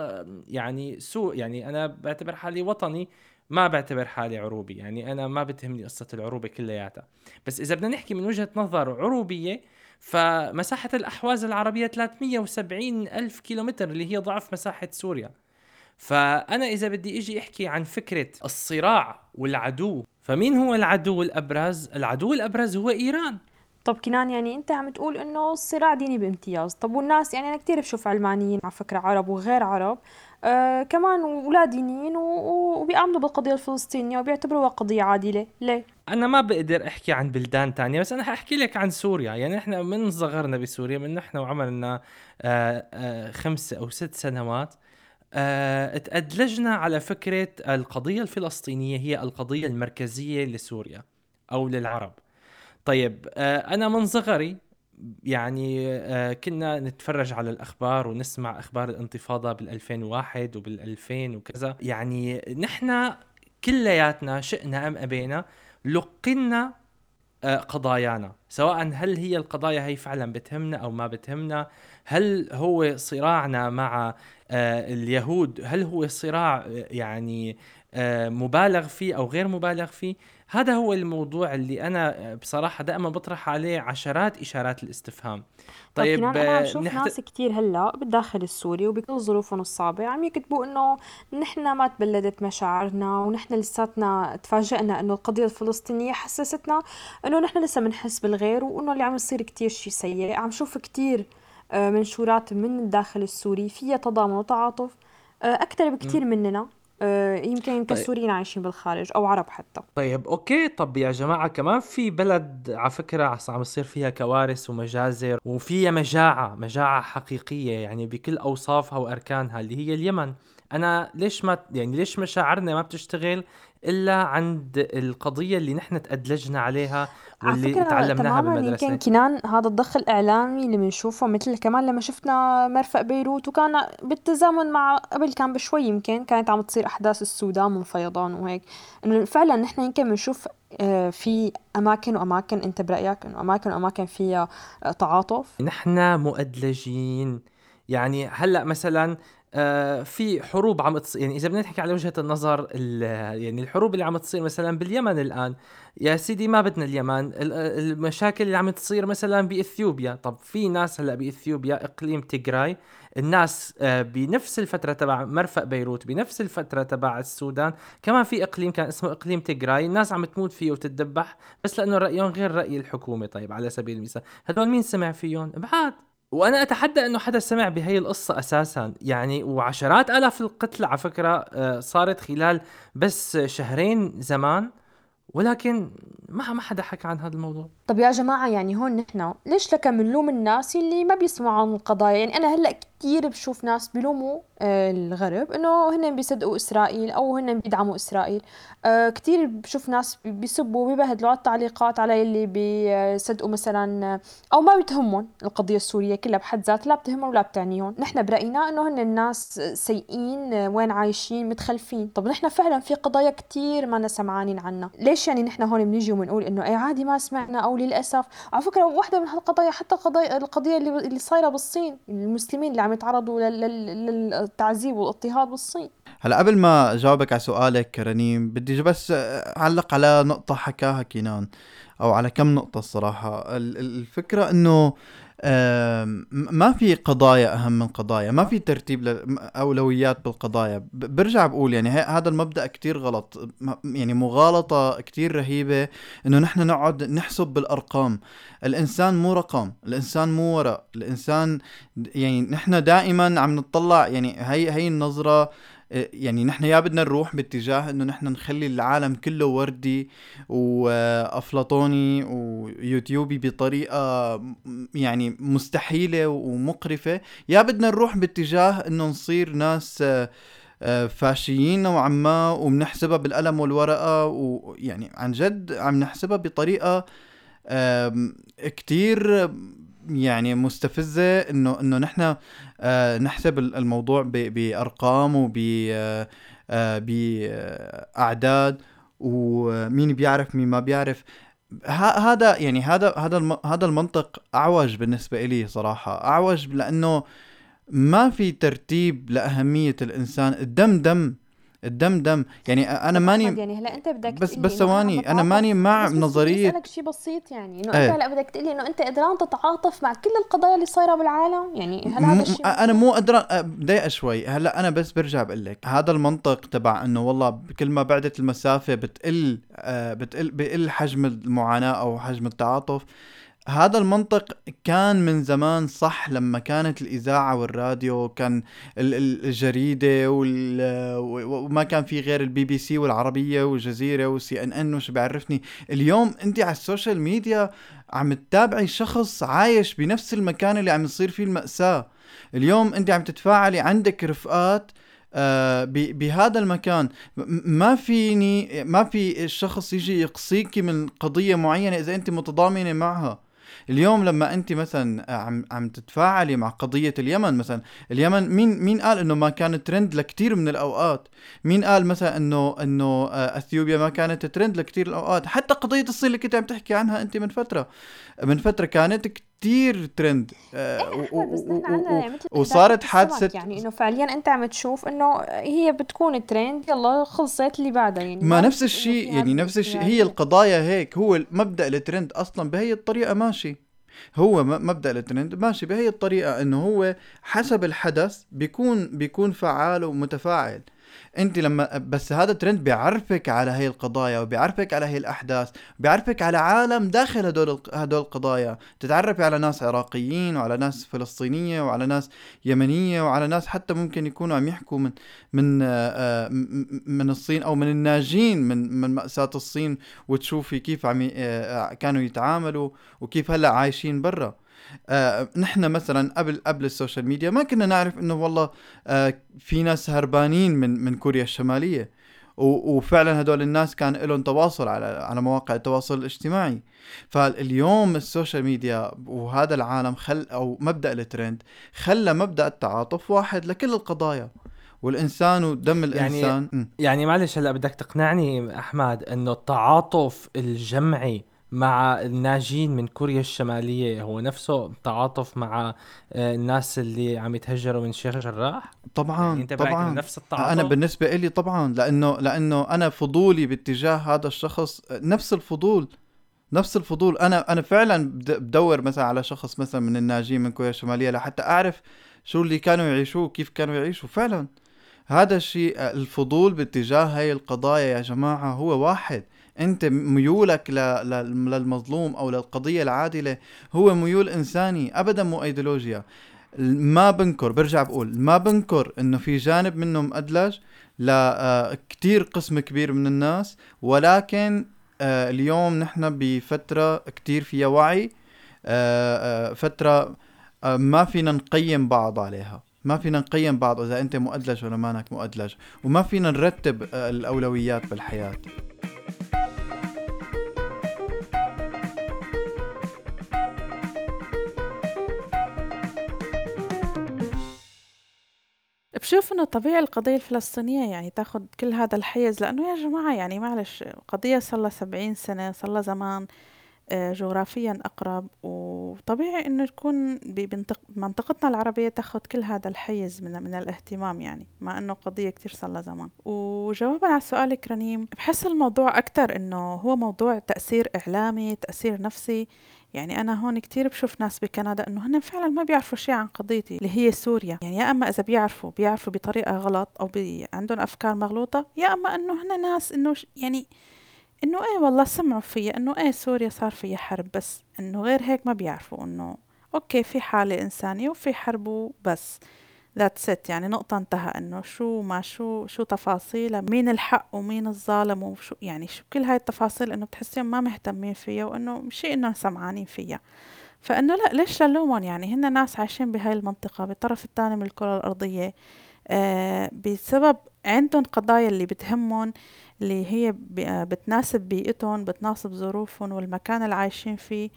يعني سوء يعني أنا بعتبر حالي وطني ما بعتبر حالي عروبي يعني أنا ما بتهمني قصة العروبة كلياتها. بس إذا بدنا نحكي من وجهة نظر عروبية فمساحة الأحواز العربية 370 ألف كيلومتر اللي هي ضعف مساحة سوريا. فأنا إذا بدي إجي أحكي عن فكرة الصراع والعدو فمين هو العدو الأبرز؟ العدو الأبرز هو إيران. طب كنان يعني أنت عم تقول إنه الصراع ديني بامتياز. طب والناس يعني أنا كثير بشوف علمانيين على فكرة عرب وغير عرب. آه كمان ولا دينيين وبيآمنوا بالقضية الفلسطينية وبيعتبروها قضية عادلة. ليه؟ أنا ما بقدر أحكي عن بلدان تانية بس أنا حأحكي لك عن سوريا. يعني إحنا من صغرنا بسوريا من إحنا وعمرنا آه آه خمس أو ست سنوات. آه، تأدلجنا على فكرة القضية الفلسطينية هي القضية المركزية لسوريا أو للعرب. طيب آه، أنا من صغري يعني آه، كنا نتفرج على الأخبار ونسمع أخبار الانتفاضة بال 2001 وبال 2000 وكذا. يعني نحن كلياتنا شئنا أم أبينا لقنا قضايانا سواء هل هي القضايا هي فعلا بتهمنا أو ما بتهمنا. هل هو صراعنا مع آه، اليهود؟ هل هو صراع آه، يعني آه، مبالغ فيه أو غير مبالغ فيه؟ هذا هو الموضوع اللي أنا بصراحة دائما بطرح عليه عشرات إشارات الاستفهام. طيب, طيب أنا عم شوف نحت... ناس كثير هلأ بالداخل السوري وبكل ظروفهم الصعبة عم يكتبوا إنه نحن ما تبلدت مشاعرنا ونحن لساتنا تفاجئنا إنه القضية الفلسطينية حسستنا إنه نحن لسه بنحس بالغير وإنه اللي عم يصير كثير شيء سيء. عم شوف كثير منشورات من الداخل السوري فيها تضامن وتعاطف آه، أكثر بكثير مننا. آه، يمكن طيب. كسوريين عايشين بالخارج أو عرب حتى. طيب أوكي. طب يا جماعة كمان في بلد على فكرة عم يصير فيها كوارث ومجازر وفيها مجاعة مجاعة حقيقية يعني بكل أوصافها وأركانها اللي هي اليمن. أنا ليش ما يعني ليش مشاعرنا ما بتشتغل؟ إلا عند القضية اللي نحن تأدلجنا عليها واللي تعلمناها بالمدرسة يمكن كنان هذا الضخ الاعلامي اللي بنشوفه مثل كمان لما شفنا مرفق بيروت وكان بالتزامن مع قبل كان بشوي يمكن كانت عم تصير أحداث السودان من فيضان وهيك. إنه فعلا نحن يمكن بنشوف آه، في أماكن وأماكن أنت برأيك إنه أماكن وأماكن فيها آه، تعاطف؟ نحن مؤدلجين. يعني هلأ مثلا آه في حروب عم تصير يعني إذا بدنا نحكي على وجهة النظر يعني الحروب اللي عم تصير مثلا باليمن الآن. يا سيدي ما بدنا اليمن. المشاكل اللي عم تصير مثلا بإثيوبيا. طب في ناس هلأ بإثيوبيا إقليم تيغراي. الناس آه بنفس الفترة تبع مرفأ بيروت بنفس الفترة تبع السودان. كمان في إقليم كان اسمه إقليم تيغراي. الناس عم تموت فيه وتتذبح. بس لأنه رأيهم غير رأي الحكومة. طيب على سبيل المثال. هدول مين سمع فيهم؟ بعد وأنا أتحدى إنه حدا سمع بهي القصة أساسا. يعني وعشرات آلاف القتلى على فكرة آه، صارت خلال بس شهرين زمان ولكن ما ما حدا حكى عن هذا الموضوع. طب يا جماعة يعني هون نحن ليش لك بنلوم الناس اللي ما بيسمعوا عن القضايا؟ يعني أنا هلأ كثير بشوف ناس بيلوموا آه، الغرب إنه هن بيصدقوا إسرائيل أو هن بيدعموا إسرائيل. آه، كثير بشوف ناس بيسبوا وبيبهدلوا على التعليقات على اللي بيصدقوا مثلا أو ما بتهمهم القضية السورية كلها بحد ذاتها لا بتهمهم ولا بتعنيهم. نحن برأينا إنه هن الناس سيئين وين عايشين متخلفين. طب نحن فعلا في قضايا كثير ما سمعانين عنها. ليش يعني نحن هون بنيجي وبنقول إنه اي عادي ما سمعنا أو للأسف؟ على فكرة واحدة من هالقضايا حتى القضايا القضية اللي, اللي صايرة بالصين المسلمين اللي عم يتعرضوا للتعذيب والاضطهاد بالصين. هلا قبل ما أجاوبك على سؤالك رنيم بدي بس أعلق على نقطة حكاها كينان أو على كم نقطة الصراحة. الفكرة إنه ما في قضايا أهم من قضايا ما في ترتيب أولويات بالقضايا. برجع بقول يعني هذا المبدأ كتير غلط. يعني مغالطة كتير رهيبة إنه نحن نقعد نحسب بالأرقام. الإنسان مو رقم الإنسان مو ورق. الإنسان يعني نحن دائما عم نطلع يعني هي هي النظرة يعني نحن يا بدنا نروح باتجاه إنه نحن نخلي العالم كله وردي وأفلاطوني ويوتيوبي بطريقة يعني مستحيلة ومقرفة. يا بدنا نروح باتجاه إنه نصير ناس فاشيين نوعا ما وبنحسبها بالقلم والورقة ويعني عن جد عم نحسبها بطريقة كتير يعني مستفزة انه إنه نحن آه نحسب الموضوع بأرقام وب آه, آه، بأعداد ومين بيعرف مين ما بيعرف. هذا يعني هذا هذا هذا المنطق أعوج بالنسبة لي صراحة. أعوج لأنه ما في ترتيب لأهمية الإنسان. الدم دم الدم دم. يعني أنا ماني يعني هلا أنت بدك بس بس ثواني أنا ماني مع بس نظريه بسالك شيء بسيط يعني إنه إيه. انت هلا بدك تقول لي إنه أنت قدران تتعاطف مع كل القضايا اللي صايرة بالعالم؟ يعني هل هذا الشيء أنا مو قدران بدقيقه شوي. هلا أنا بس برجع بقول لك هذا المنطق تبع إنه والله كل ما بعدت المسافة بتقل آه، بتقل بقل حجم المعاناة أو حجم التعاطف. هذا المنطق كان من زمان صح لما كانت الإذاعة والراديو كان الجريدة وما كان في غير البي بي سي والعربية والجزيرة و CNN وشو بيعرفني اليوم أنت على السوشيال ميديا عم تتابعي شخص عايش بنفس المكان اللي عم يصير فيه المأساة. اليوم أنت عم تتفاعلي عندك رفقات آه بهذا المكان. ما فيني ما في الشخص يجي يقصيكي من قضية معينة إذا أنت متضامنة معها. اليوم لما أنت مثلا عم عم تتفاعلي مع قضية اليمن مثلا اليمن مين مين قال إنه ما كانت ترند لكثير من الأوقات؟ مين قال مثلا إنه إنه آه، إثيوبيا ما كانت ترند لكثير الأوقات؟ حتى قضية الصين اللي كنت عم تحكي عنها أنت من فترة. من فترة كانت كتير ترند آه يعني وصارت حادثه يعني إنه فعليا أنت عم تشوف إنه هي بتكون ترند يلا خلصت اللي بعدها يعني ما نفس الشيء يعني نفس الشيء هي القضايا هيك هو مبدأ الترند أصلا بهي الطريقة ماشي. هو مبدأ الترند ماشي بهي الطريقة إنه هو حسب الحدث بيكون بيكون فعال ومتفاعل. انت لما بس هذا ترند بيعرفك على هي القضايا وبيعرفك على هي الأحداث بيعرفك على عالم داخل هدول هدول القضايا. تتعرفي على ناس عراقيين وعلى ناس فلسطينية وعلى ناس يمنية وعلى ناس حتى ممكن يكونوا عم يحكوا من من آه، من الصين أو من الناجين من من مأساة الصين وتشوفي كيف عم آه، كانوا يتعاملوا وكيف هلأ عايشين برا. آه نحن مثلا قبل قبل السوشيال ميديا ما كنا نعرف إنه والله آه في ناس هربانين من من كوريا الشمالية. وفعلا هدول الناس كان لهم تواصل على على مواقع التواصل الاجتماعي. فاليوم السوشيال ميديا وهذا العالم خل أو مبدأ الترند خلى مبدأ التعاطف واحد لكل القضايا. والإنسان ودم يعني الإنسان. يعني, يعني معلش هلا بدك تقنعني أحمد إنه التعاطف الجمعي مع الناجين من كوريا الشمالية. هو نفسه تعاطف مع آه، الناس اللي عم يتهجروا من الشيخ جراح؟ طبعا يعني انت طبعا. نفس التعاطف؟ أنا بالنسبة لي طبعا لأنه لأنه أنا فضولي باتجاه هذا الشخص نفس الفضول نفس الفضول. أنا أنا فعلا بد- بدور مثلا على شخص مثلا من الناجين من كوريا الشمالية لحتى أعرف شو اللي كانوا يعيشوه كيف كانوا يعيشوا. فعلا هذا الشيء الفضول باتجاه هاي القضايا يا جماعة هو واحد. أنت ميولك للمظلوم أو للقضية العادلة هو ميول إنساني ابدا مو إيديولوجيا. ما بنكر برجع بقول ما بنكر إنه في جانب منه مأدلج لكتير قسم كبير من الناس ولكن آه، اليوم نحن بفترة كتير فيها وعي آه، آه، فترة آه، ما فينا نقيم بعض عليها. ما فينا نقيم بعض إذا أنت مؤدلج ولا مانك مؤدلج وما فينا نرتب آه، الأولويات بالحياة. بشوف إنه طبيعي القضية الفلسطينية يعني تاخد كل هذا الحيز لأنه يا جماعة يعني معلش قضية صار لها سبعين سنة صار لها زمان آه، جغرافيا أقرب وطبيعي إنه تكون بمنطق منطقتنا العربية تاخد كل هذا الحيز من, من الاهتمام يعني مع إنه قضية كتير صار لها زمان. وجوابا على سؤالك رنيم بحس الموضوع أكتر إنه هو موضوع تأثير إعلامي تأثير نفسي يعني أنا هون كتير بشوف ناس بكندا إنه هن فعلا ما بيعرفوا شيء عن قضيتي اللي هي سوريا. يعني يا أما إذا بيعرفوا بيعرفوا بطريقة غلط أو بي عندهم أفكار مغلوطة يا أما إنه هن ناس إنه يعني إنه إيه والله سمعوا فيها إنه إيه سوريا صار فيها حرب بس إنه غير هيك ما بيعرفوا إنه okay في حالة إنسانية وفي حرب وبس. that's it يعني نقطة انتهى إنه شو ما شو شو تفاصيل مين الحق ومين الظالم وشو يعني شو كل هاي التفاصيل إنه بتحسيهم ما مهتمين فيها وإنه شيء إنه سمعانين فيها. فإنه لا ليش نلومهم يعني هن ناس عايشين بهاي المنطقة بالطرف الثاني من الكرة الأرضية. آه بسبب عندهم قضايا اللي بتهمهم اللي هي آه، بتناسب بيئتهم بتناسب ظروفهم والمكان اللي عايشين فيه.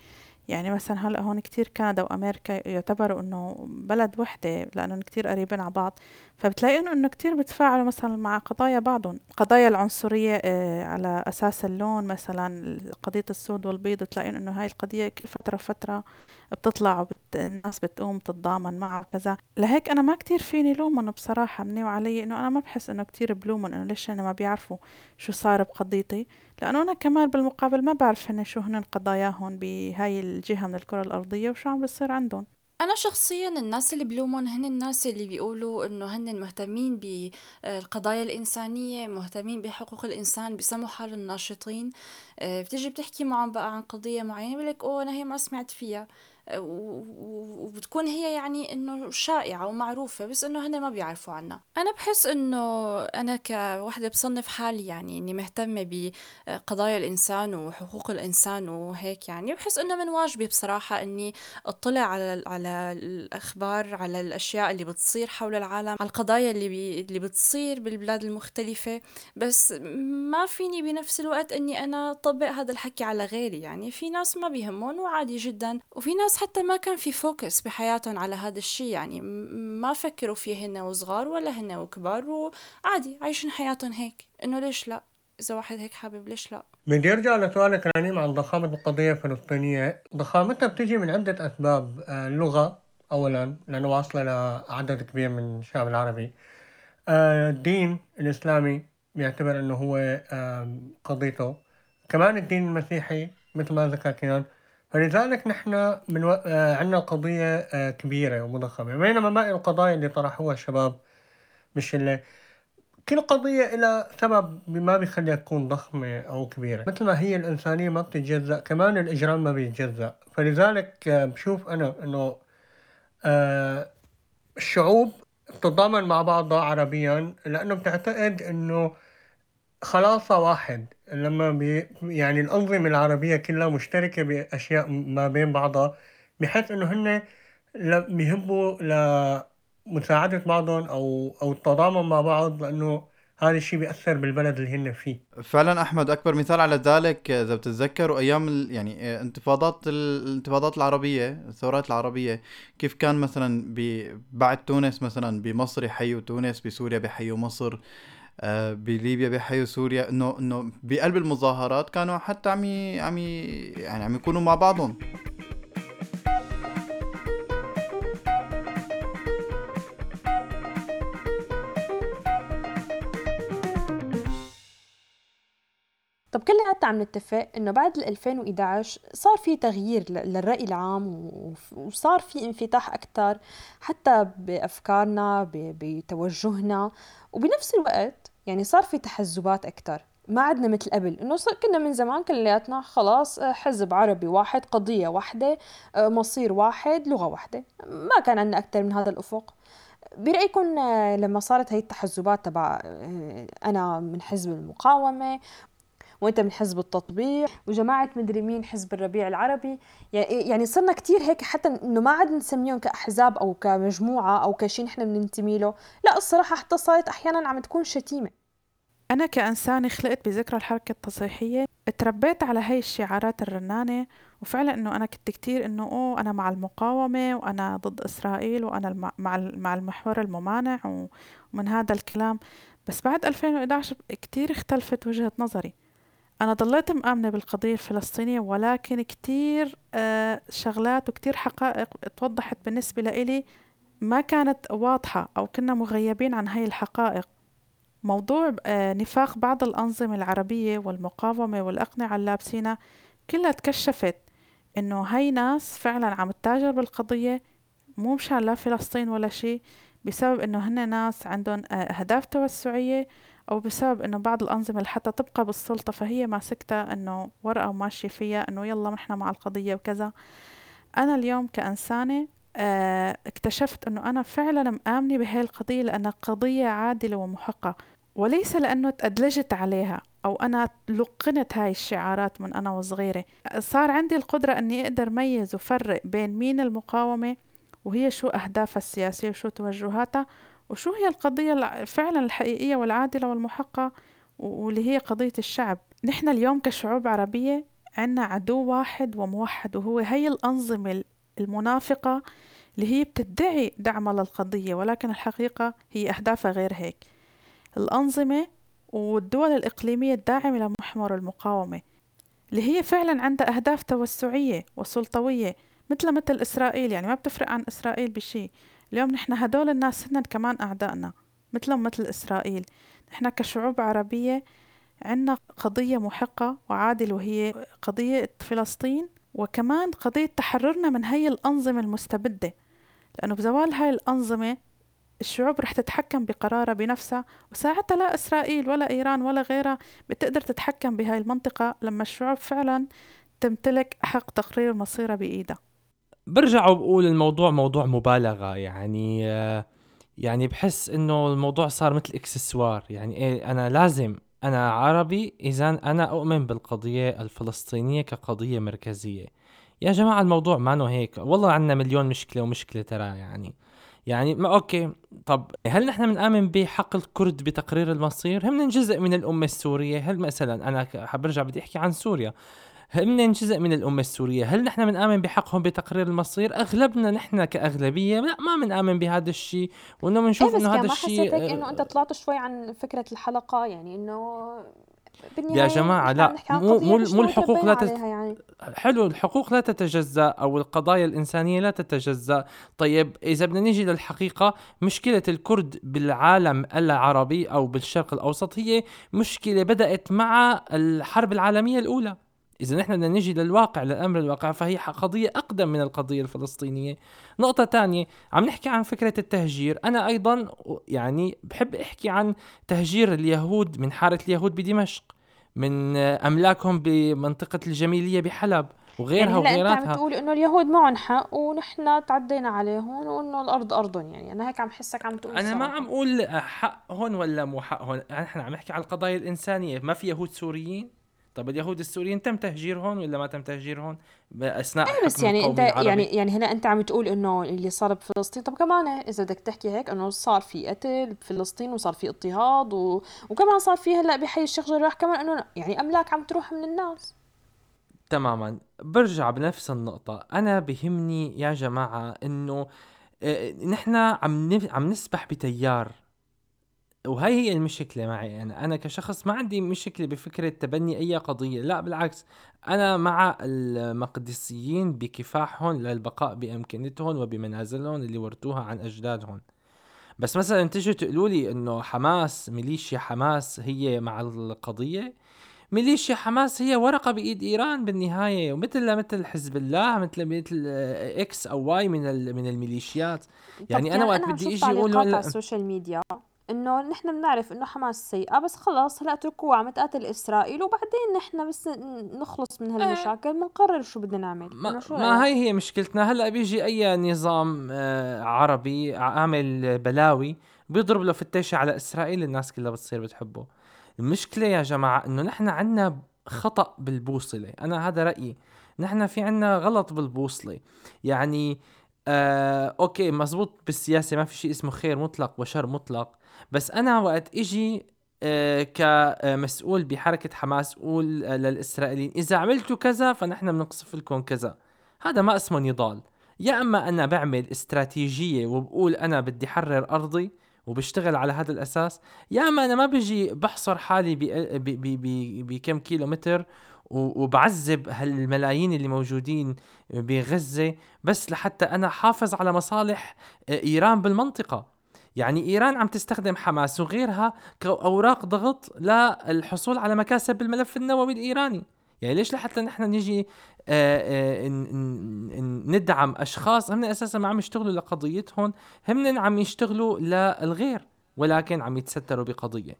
يعني مثلا هلأ هون كتير كندا وأمريكا يعتبروا إنه بلد وحدة لأنهم كتير قريبين على بعض. فبتلاقي انه كتير بتفاعلوا مثلا مع قضايا بعضهم. قضايا العنصرية آه، على أساس اللون مثلا قضية السود والبيض بتلاقين إنه هاي القضية كل فترة فتره بتطلع وبت... الناس بتقوم تتضامن معها كذا لهيك أنا ما كتير فيني لومهم بصراحة مني وعلي إنه أنا ما بحس إنه كتير بلومهم إنه ليش هن ما بيعرفوا شو صار بقضيتي. لأنه أنا كمان بالمقابل ما بعرف هن شو هن قضاياهم بهاي الجهة من الكرة الأرضية وشو عم بيصير عندهم. أنا شخصيا الناس اللي بلومهم هن الناس اللي بيقولوا إنه هن مهتمين بالقضايا الإنسانية مهتمين بحقوق الإنسان بيسموا حالهم ناشطين آه، بتيجي بتحكي معهم بقى عن قضية معينة بيقول لك أوه أنا هي ما سمعت فيها. آه، وبتكون هي يعني إنه شائعة ومعروفة بس إنه هن ما بيعرفوا عنها. أنا بحس إنه أنا كوحدة بصنف حالي يعني إني مهتمة بقضايا الإنسان وحقوق الإنسان وهيك يعني بحس إنه من واجبي بصراحة إني أطلع على على الأخبار على الأشياء اللي بتصير حول العالم على القضايا اللي بي اللي بتصير بالبلاد المختلفة بس ما فيني بنفس الوقت إني أنا أطبق هذا الحكي على غيري يعني. في ناس ما بيهمهم وعادي جدا وفي ناس حتى ما كان في focus بحياتهم على هذا الشيء يعني ما فكروا فيه هن وصغار ولا هن وكبار وعادي عايشين حياتهم هيك. إنه ليش لا؟ إذا واحد هيك حابب ليش لا؟ بدي ارجع لسؤالك رنيم عن ضخامة القضية الفلسطينية، ضخامتها بتجي من عدة أسباب، آه، اللغة أولا لأنه واصلة لعدد كبير من الشعب العربي، آه، الدين الإسلامي بيعتبر إنه هو آم، قضيته، كمان الدين المسيحي مثل ما ذكر كيان، فلذلك نحن من و... آه، عندنا قضية آه، كبيرة ومضخمة، بينما باقي القضايا اللي طرحوها الشباب بالشلة كل قضية إلى سبب ما بيخليها تكون ضخمة أو كبيرة. مثل ما هي الإنسانية ما بتتجزأ كمان الإجرام ما بيتجزأ. فلذلك آه، بشوف أنا آه، الشعوب تتضامن مع بعضها عربيا لأنه بتعتقد إنه خلاصة واحد لما بي يعني الأنظمة العربية كلها مشتركة بأشياء ما بين بعضها بحيث إنه هن بيهبوا لمساعدة بعضهم أو أو التضامن مع بعض لأنه هذا الشيء بيأثر بالبلد اللي هن فيه. فعلا أحمد أكبر مثال على ذلك إذا بتتذكروا أيام يعني انتفاضات ال- الانتفاضات العربية الثورات العربية كيف كان مثلا بعد تونس مثلا بمصر يحيوا تونس بسوريا بيحيوا مصر؟ بليبيا بحي سوريا إنه إنه بقلب المظاهرات كانوا حتى عم عم يعني عم يكونوا مع بعضهم. طب كلياتنا عم نتفق إنه بعد ال 2011 صار في تغيير للرأي العام وصار في انفتاح أكثر حتى بأفكارنا بتوجهنا. وبنفس الوقت يعني صار في تحزبات أكثر ما عدنا مثل قبل إنه كنا من زمان كلياتنا خلاص حزب عربي واحد قضية واحدة مصير واحد لغة واحدة. ما كان عندنا أكثر من هذا الأفق. برأيكم لما صارت هي التحزبات تبع أنا من حزب المقاومة وانت من حزب التطبيع وجماعة مدري مين حزب الربيع العربي. يعني صرنا كتير هيك حتى إنه ما عاد نسميهم كأحزاب أو كمجموعة أو كشيء نحن بننتمي له. لا الصراحة حتى صارت أحيانا عم تكون شتيمة. أنا كإنسانة خلقت بذكرى الحركة التصحيحية تربيت على هاي الشعارات الرنانة وفعلا إنه أنا كنت كتير إنه أوه أنا مع المقاومة وأنا ضد إسرائيل وأنا مع مع المحور الممانع ومن هذا الكلام. بس بعد 2011 كتير اختلفت وجهة نظري. أنا ضليت مآمنة بالقضية الفلسطينية ولكن كتير آه شغلات وكتير حقائق توضحت بالنسبة لإلي ما كانت واضحة أو كنا مغيبين عن هاي الحقائق. موضوع آه نفاق بعض الأنظمة العربية والمقاومة والأقنعة اللابسينة كلها تكشفت إنه هاي ناس فعلا عم تتاجر بالقضية مو مشان لا فلسطين ولا شيء بسبب إنه هن ناس عندهم آه أهداف توسعية أو بسبب إنه بعض الأنظمة اللي حتى تبقى بالسلطة فهي ماسكتها إنه ورقة وماشية فيها إنه يلا نحن مع القضية وكذا. أنا اليوم كإنسانة آه اكتشفت إنه أنا فعلا مآمنة بهاي القضية لأنها قضية عادلة ومحقة. وليس لأنه تأدلجت عليها أو أنا لقنت هاي الشعارات من أنا وصغيرة. صار عندي القدرة أني أقدر ميز وفرق بين مين المقاومة وهي شو أهدافها السياسية وشو توجهاتها وشو هي القضية فعلا الحقيقية والعادلة والمحقة واللي هي قضية الشعب؟ نحن اليوم كشعوب عربية عنا عدو واحد وموحد وهو هي الأنظمة المنافقة اللي هي بتدعي دعمها للقضية ولكن الحقيقة هي أهدافها غير هيك. الأنظمة والدول الإقليمية الداعمة لمحور المقاومة اللي هي فعلا عندها أهداف توسعية وسلطوية مثل مثل إسرائيل يعني ما بتفرق عن إسرائيل بشي. اليوم نحن هدول الناس هن كمان أعدائنا مثلهم مثل إسرائيل. نحن كشعوب عربية عنا قضية محقة وعادلة وهي قضية فلسطين وكمان قضية تحررنا من هاي الأنظمة المستبدة. لأنه بزوال هاي الأنظمة الشعوب رح تتحكم بقرارها بنفسها وساعتها لا إسرائيل ولا إيران ولا غيرها بتقدر تتحكم بهاي المنطقة لما الشعوب فعلا تمتلك حق تقرير مصيرها بإيدها. برجع وبقول الموضوع موضوع مبالغة يعني يعني بحس إنه الموضوع صار مثل إكسسوار. يعني إيه أنا لازم أنا عربي إذا أنا أؤمن بالقضية الفلسطينية كقضية مركزية. يا جماعة الموضوع ما هيك. والله عندنا مليون مشكلة ومشكلة ترى يعني. يعني ما أوكي. طب هل نحن بنآمن بحق الكرد بتقرير المصير؟ هم جزء من الأمة السورية، هل مثلا أنا برجع بدي أحكي عن سوريا، هن جزء من الأمة السورية؟ هل نحن بنآمن بحقهم بتقرير المصير؟ أغلبنا نحن كأغلبية لا ما بنآمن بهذا الشيء وإنه بنشوف إيه إنه هذا الشيء ما حسيت إنه أنت طلعت شوي عن فكرة الحلقة يعني إنه يا جماعة لا مو مو مو الحقوق لا تت... يعني. حلو الحقوق لا تتجزأ أو القضايا الإنسانية لا تتجزأ. طيب إذا بدنا نيجي للحقيقة مشكلة الكرد بالعالم العربي أو بالشرق الأوسط هي مشكلة بدأت مع الحرب العالمية الأولى. إذا نحن بدنا نجي للواقع للأمر الواقع فهي قضية أقدم من القضية الفلسطينية. نقطة تانية عم نحكي عن فكرة التهجير. أنا أيضا يعني بحب أحكي عن تهجير اليهود من حارة اليهود بدمشق من أملاكهم بمنطقة الجميلية بحلب وغيرها يعني وغيراتها أنت عم تقول إنه اليهود معهم حق ونحن تعدينا عليهم وإنه الأرض أرضهم يعني. أنا هيك عم حسك عم تقول أنا ما عم أقول حقهم ولا مو حقهم. نحن عم نحكي على القضايا الإنسانية. ما في يهود سوريين. طب اليهود السوريين تم تهجيرهم ولا ما تم تهجيرهم اثناء إيه بس يعني أنت العربي. يعني يعني هنا أنت عم تقول إنه اللي صار بفلسطين طب كمان إذا بدك تحكي هيك إنه صار في قتل بفلسطين وصار في اضطهاد و... وكمان صار في هلأ بحي الشيخ جراح كمان إنه يعني أملاك عم تروح من الناس. تماما. برجع بنفس النقطة. أنا بهمني يا جماعة إنه آه، نحن عم عم نسبح بتيار. وهي هي المشكلة معي أنا. أنا كشخص ما عندي مشكلة بفكرة تبني أي قضية. لا بالعكس. أنا مع المقدسيين بكفاحهم للبقاء بأمكنتهم وبمنازلهم اللي ورثوها عن أجدادهم. بس مثلا تيجي تقولوا لي إنه حماس ميليشيا حماس هي مع القضية؟ ميليشيا حماس هي ورقة بإيد إيران بالنهاية ومثل مثل حزب الله مثل مثل X أو Y من من الميليشيات. يعني أنا وقت بدي إجي أقول على السوشيال ميديا. إنه نحن بنعرف إنه حماس سيئة بس خلاص هلأ اتركوها عم تقاتل إسرائيل وبعدين نحن بس نخلص من إيه. هالمشاكل بنقرر شو بدنا نعمل. ما, شو ما هي هي مشكلتنا. هلأ بيجي أي نظام آه عربي عامل بلاوي بيضرب له فتيشه على إسرائيل الناس كلها بتصير بتحبه. المشكلة يا جماعة إنه نحن عنا خطأ بالبوصلة. أنا هذا رأيي. نحن في عنا غلط بالبوصلة. يعني آه أوكي مزبوط بالسياسة ما في شيء اسمه خير مطلق وشر مطلق بس أنا وقت إجي آه كمسؤول بحركة حماس أقول آه للإسرائيليين إذا عملتوا كذا فنحن بنقصف لكم كذا. هذا ما اسمه نضال. يا أما أنا بعمل استراتيجية وبقول أنا بدي حرر أرضي وبشتغل على هذا الأساس يا أما أنا ما بيجي بحصر حالي بكم كيلو متر وبعذب هالملايين اللي موجودين بغزة بس لحتى أنا حافظ على مصالح آه، إيران بالمنطقة. يعني إيران عم تستخدم حماس وغيرها كأوراق ضغط للحصول على مكاسب بالملف النووي الإيراني. يعني ليش لحتى نحن نيجي آه، آه، ندعم أشخاص هم أساسا ما عم يشتغلوا لقضيتهم هم عم يشتغلوا للغير ولكن عم يتستروا بقضية.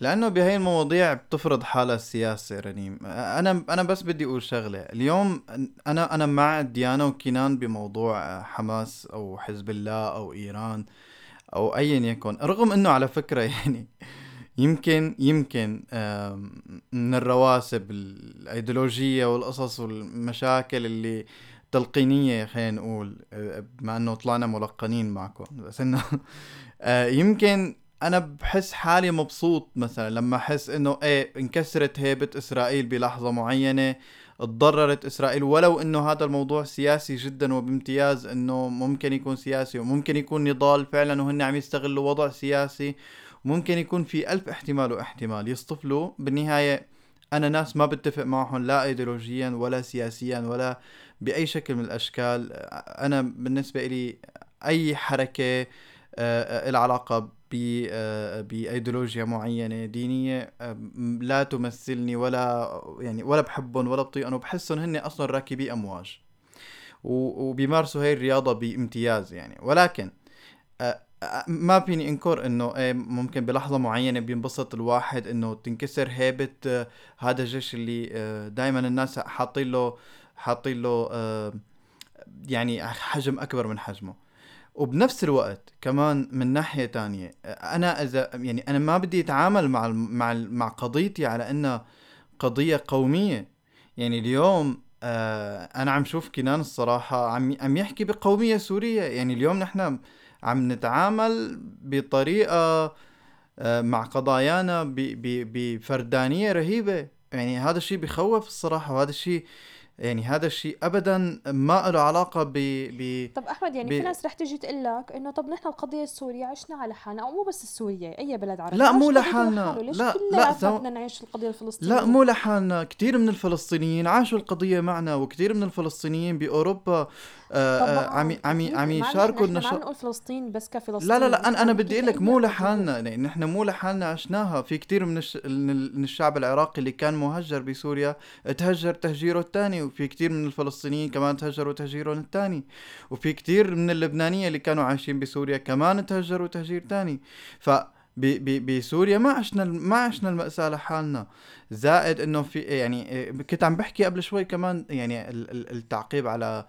لأنه بهي المواضيع بتفرض حالها السياسة رنيم أنا أنا بس بدي أقول شغلة. اليوم أنا أنا مع ديانا وكينان بموضوع حماس أو حزب الله أو إيران. أو ايا يكن. رغم إنه على فكرة يعني يمكن يمكن من الرواسب الأيديولوجية والقصص والمشاكل اللي تلقينية خلينا نقول بما إنه طلعنا ملقنين معكم. بس إنه آه، يمكن أنا بحس حالي مبسوط مثلا لما أحس إنه إيه انكسرت هيبة إسرائيل بلحظة معينة. تضررت إسرائيل ولو إنه هذا الموضوع سياسي جدا وبامتياز إنه ممكن يكون سياسي وممكن يكون نضال فعلا وهن عم يستغلوا وضع سياسي ممكن يكون في ألف احتمال واحتمال يصطفلوا بالنهاية أنا ناس ما بتفق معهم لا أيديولوجيا ولا سياسيا ولا بأي شكل من الأشكال. أنا بالنسبة لي أي حركة العلاقة بأيديولوجيا معينة دينية لا تمثلني ولا يعني ولا بحبهم ولا بطيقهم وبحسهم هن أصلا راكبي أمواج. وبيمارسوا هاي الرياضه بامتياز يعني. ولكن ما فيني أنكر إنه إيه ممكن بلحظة معينة بينبسط الواحد إنه تنكسر هيبة هذا الجيش اللي دائما الناس حاطين له حاطين له يعني حجم أكبر من حجمه. وبنفس الوقت كمان من ناحية تانية أنا إذا يعني أنا ما بدي أتعامل مع مع مع قضيتي على إنها قضية قومية. يعني اليوم آه أنا عم شوف كنان الصراحة عم عم يحكي بقومية سورية. يعني اليوم نحن عم نتعامل بطريقة آه مع قضايانا بفردانية رهيبة. يعني هذا الشيء بخوف الصراحة وهذا الشيء يعني هذا الشيء ابدا ما له علاقة ب ب طب أحمد يعني ب... في ناس رح تجي تقول لك إنه طب نحن القضية السورية عشنا على حالنا أو مو بس السورية أي بلد عربي لا مو لحالنا. لا لا زو... بدنا نعيش القضية الفلسطينية؟ لا مو لحالنا. كثير من الفلسطينيين عاشوا القضية معنا وكثير من الفلسطينيين بأوروبا عم عم عم يشاركوا النشاط. نقول فلسطين بس كفلسطين لا لا لا أنا أنا بدي أقول لك مو لحالنا يعني نحن مو لحالنا عشناها. في كثير من من الشعب العراقي اللي كان مهجر بسوريا تهجر تهجيره الثاني وفي كثير من الفلسطينيين كمان تهجروا تهجيرهم الثاني. وفي كثير من اللبنانية اللي كانوا عايشين بسوريا كمان تهجروا تهجير ثاني. ف بسوريا ما عشنا ما عشنا المأساة لحالنا. زائد إنه في يعني كنت عم بحكي قبل شوي كمان يعني التعقيب على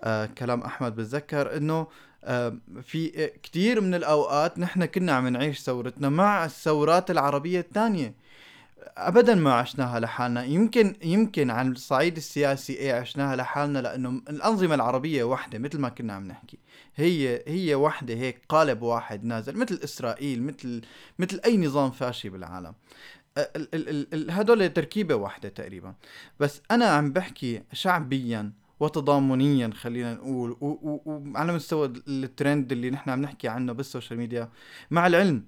آه كلام أحمد بتذكر إنه آه في كثير من الأوقات نحن كنا عم نعيش ثورتنا مع الثورات العربية الثانية. ابدا ما عشناها لحالنا. يمكن يمكن على الصعيد السياسي إيه عشناها لحالنا لأنه الأنظمة العربية وحده مثل ما كنا عم نحكي. هي هي وحده هيك قالب واحد نازل مثل إسرائيل مثل مثل أي نظام فاشي بالعالم. هدول تركيبة واحدة تقريبا. بس أنا عم بحكي شعبيا. وتضامنيا خلينا نقول. وعلى مستوى الترند اللي نحن عم نحكي عنه بالسوشيال ميديا مع العلم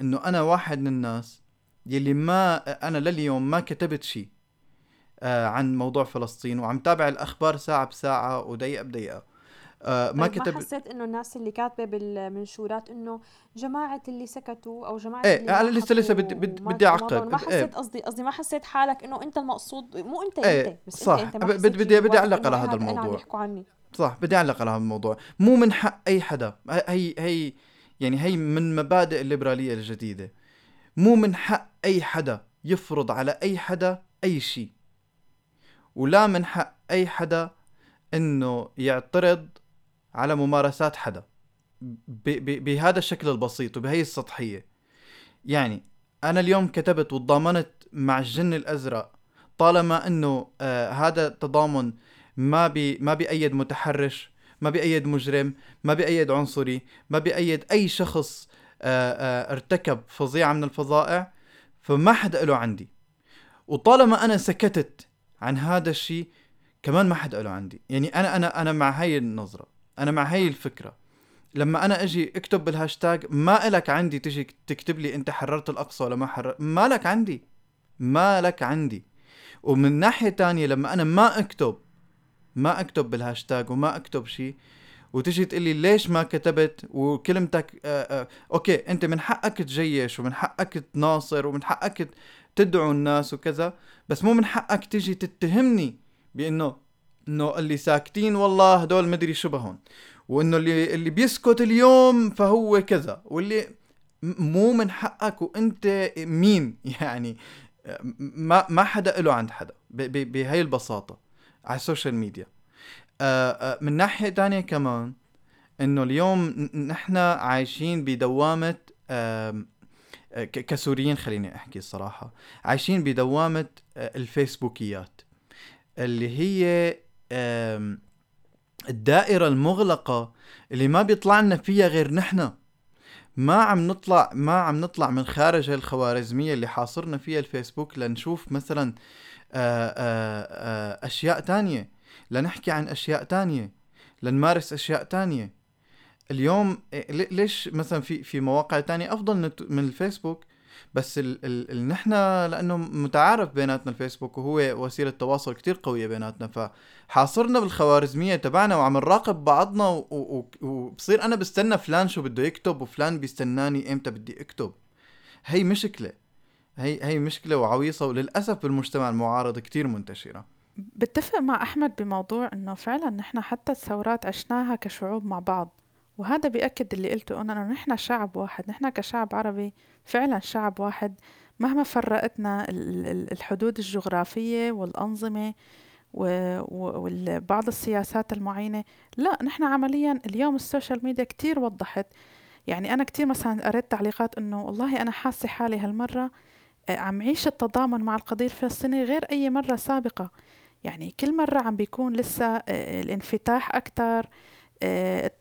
إنه أنا واحد من الناس يلي ما أنا لليوم ما كتبت شيء آه عن موضوع فلسطين وعم تابع الأخبار ساعة بساعة ودقيقة بدقيقة. آه ما كتب ما حسيت إنه الناس اللي كاتبة بالمنشورات إنه جماعة اللي سكتوا أو جماعة إيه اللي أنا لسه لسه بدي بدي, بدي أعقب. ما إيه. حسيت قصدي قصدي ما حسيت حالك إنه أنت المقصود مو أنت إيه أنت بس صح. أنت, انت ما بدي بدي جواك أعلق على هذا إيه أنا عم الموضوع. يحكوا عني. صح بدي أعلق على هذا الموضوع. مو من حق أي حدا. هي هي يعني هي من مبادئ الليبرالية الجديدة. مو من حق أي حدا يفرض على أي حدا أي شيء ولا من حق أي حدا إنه يعترض على ممارسات حدا. بهذا الشكل البسيط وبهي السطحية. يعني أنا اليوم كتبت وتضامنت مع الجن الأزرق طالما إنه آه هذا التضامن ما بي ما بيأيد متحرش ما بيأيد مجرم ما بيأيد عنصري ما بيأيد أي شخص آه آه ارتكب فظيعة من الفظائع فما حدا له عندي. وطالما أنا سكتت عن هذا الشيء كمان ما حدا له عندي. يعني أنا أنا أنا مع هاي النظرة. أنا مع هاي الفكرة. لما أنا أجي أكتب بالهاشتاج ما لك عندي تجي تكتب لي أنت حررت الأقصى ولا ما حررت ما لك عندي. ما لك عندي. ومن ناحية تانية لما أنا ما أكتب ما أكتب بالهاشتاج وما أكتب شيء وتجي تقول لي ليش ما كتبت؟ وكلمتك آآ آآ okay أنت من حقك تجيش ومن حقك تناصر ومن حقك تدعو الناس وكذا بس مو من حقك تجي تتهمني بإنه إنه اللي ساكتين والله هدول مدري شو بهون وإنه اللي اللي بيسكت اليوم فهو كذا. واللي مو من حقك وأنت مين. يعني ما ما حدا له عند حدا. بهي البساطة على السوشيال ميديا. آه، آه، من ناحية تانية كمان إنه اليوم نحن عايشين بدوامة آه، كسوريين خليني أحكي الصراحة. عايشين بدوامة الفيسبوكيات اللي هي آم، الدائرة المغلقة اللي ما بيطلع لنا فيها غير نحن. ما عم نطلع ما عم نطلع من خارج الخوارزميه اللي حاصرنا فيها الفيسبوك لنشوف مثلا آه، آه، آه، أشياء تانية. لنحكي عن أشياء تانية. لنمارس أشياء تانية. اليوم إيه، لي- ليش مثلا في في مواقع تانية أفضل نت- من الفيسبوك؟ بس ال ال ال نحن لأنه متعارف بيناتنا الفيسبوك وهو وسيلة تواصل كتير قوية بيناتنا. فحاصرنا بالخوارزمية تبعنا وعم نراقب بعضنا و- و- وبصير أنا بستنى فلان شو بده يكتب وفلان بيستناني إمتى بدي أكتب. هي مشكلة. هي هي مشكلة وعويصة وللأسف بالمجتمع المعارض كتير منتشرة. بتفق مع أحمد بموضوع إنه فعلا نحن حتى الثورات عشناها كشعوب مع بعض. وهذا بيأكد اللي قلته أنا إنه نحن شعب واحد. نحن كشعب عربي فعلا شعب واحد. مهما فرقتنا ال- ال- الحدود الجغرافية والأنظمة وبعض السياسات المعينة. لا نحن عمليا اليوم السوشيال ميديا كتير وضحت. يعني أنا كتير مثلا قريت تعليقات إنه والله أنا حاسة حالي هالمرة آه، عم عيش التضامن مع القضية الفلسطينية غير أي مرة سابقة. يعني كل مرة عم بيكون لسه آه، الانفتاح أكتر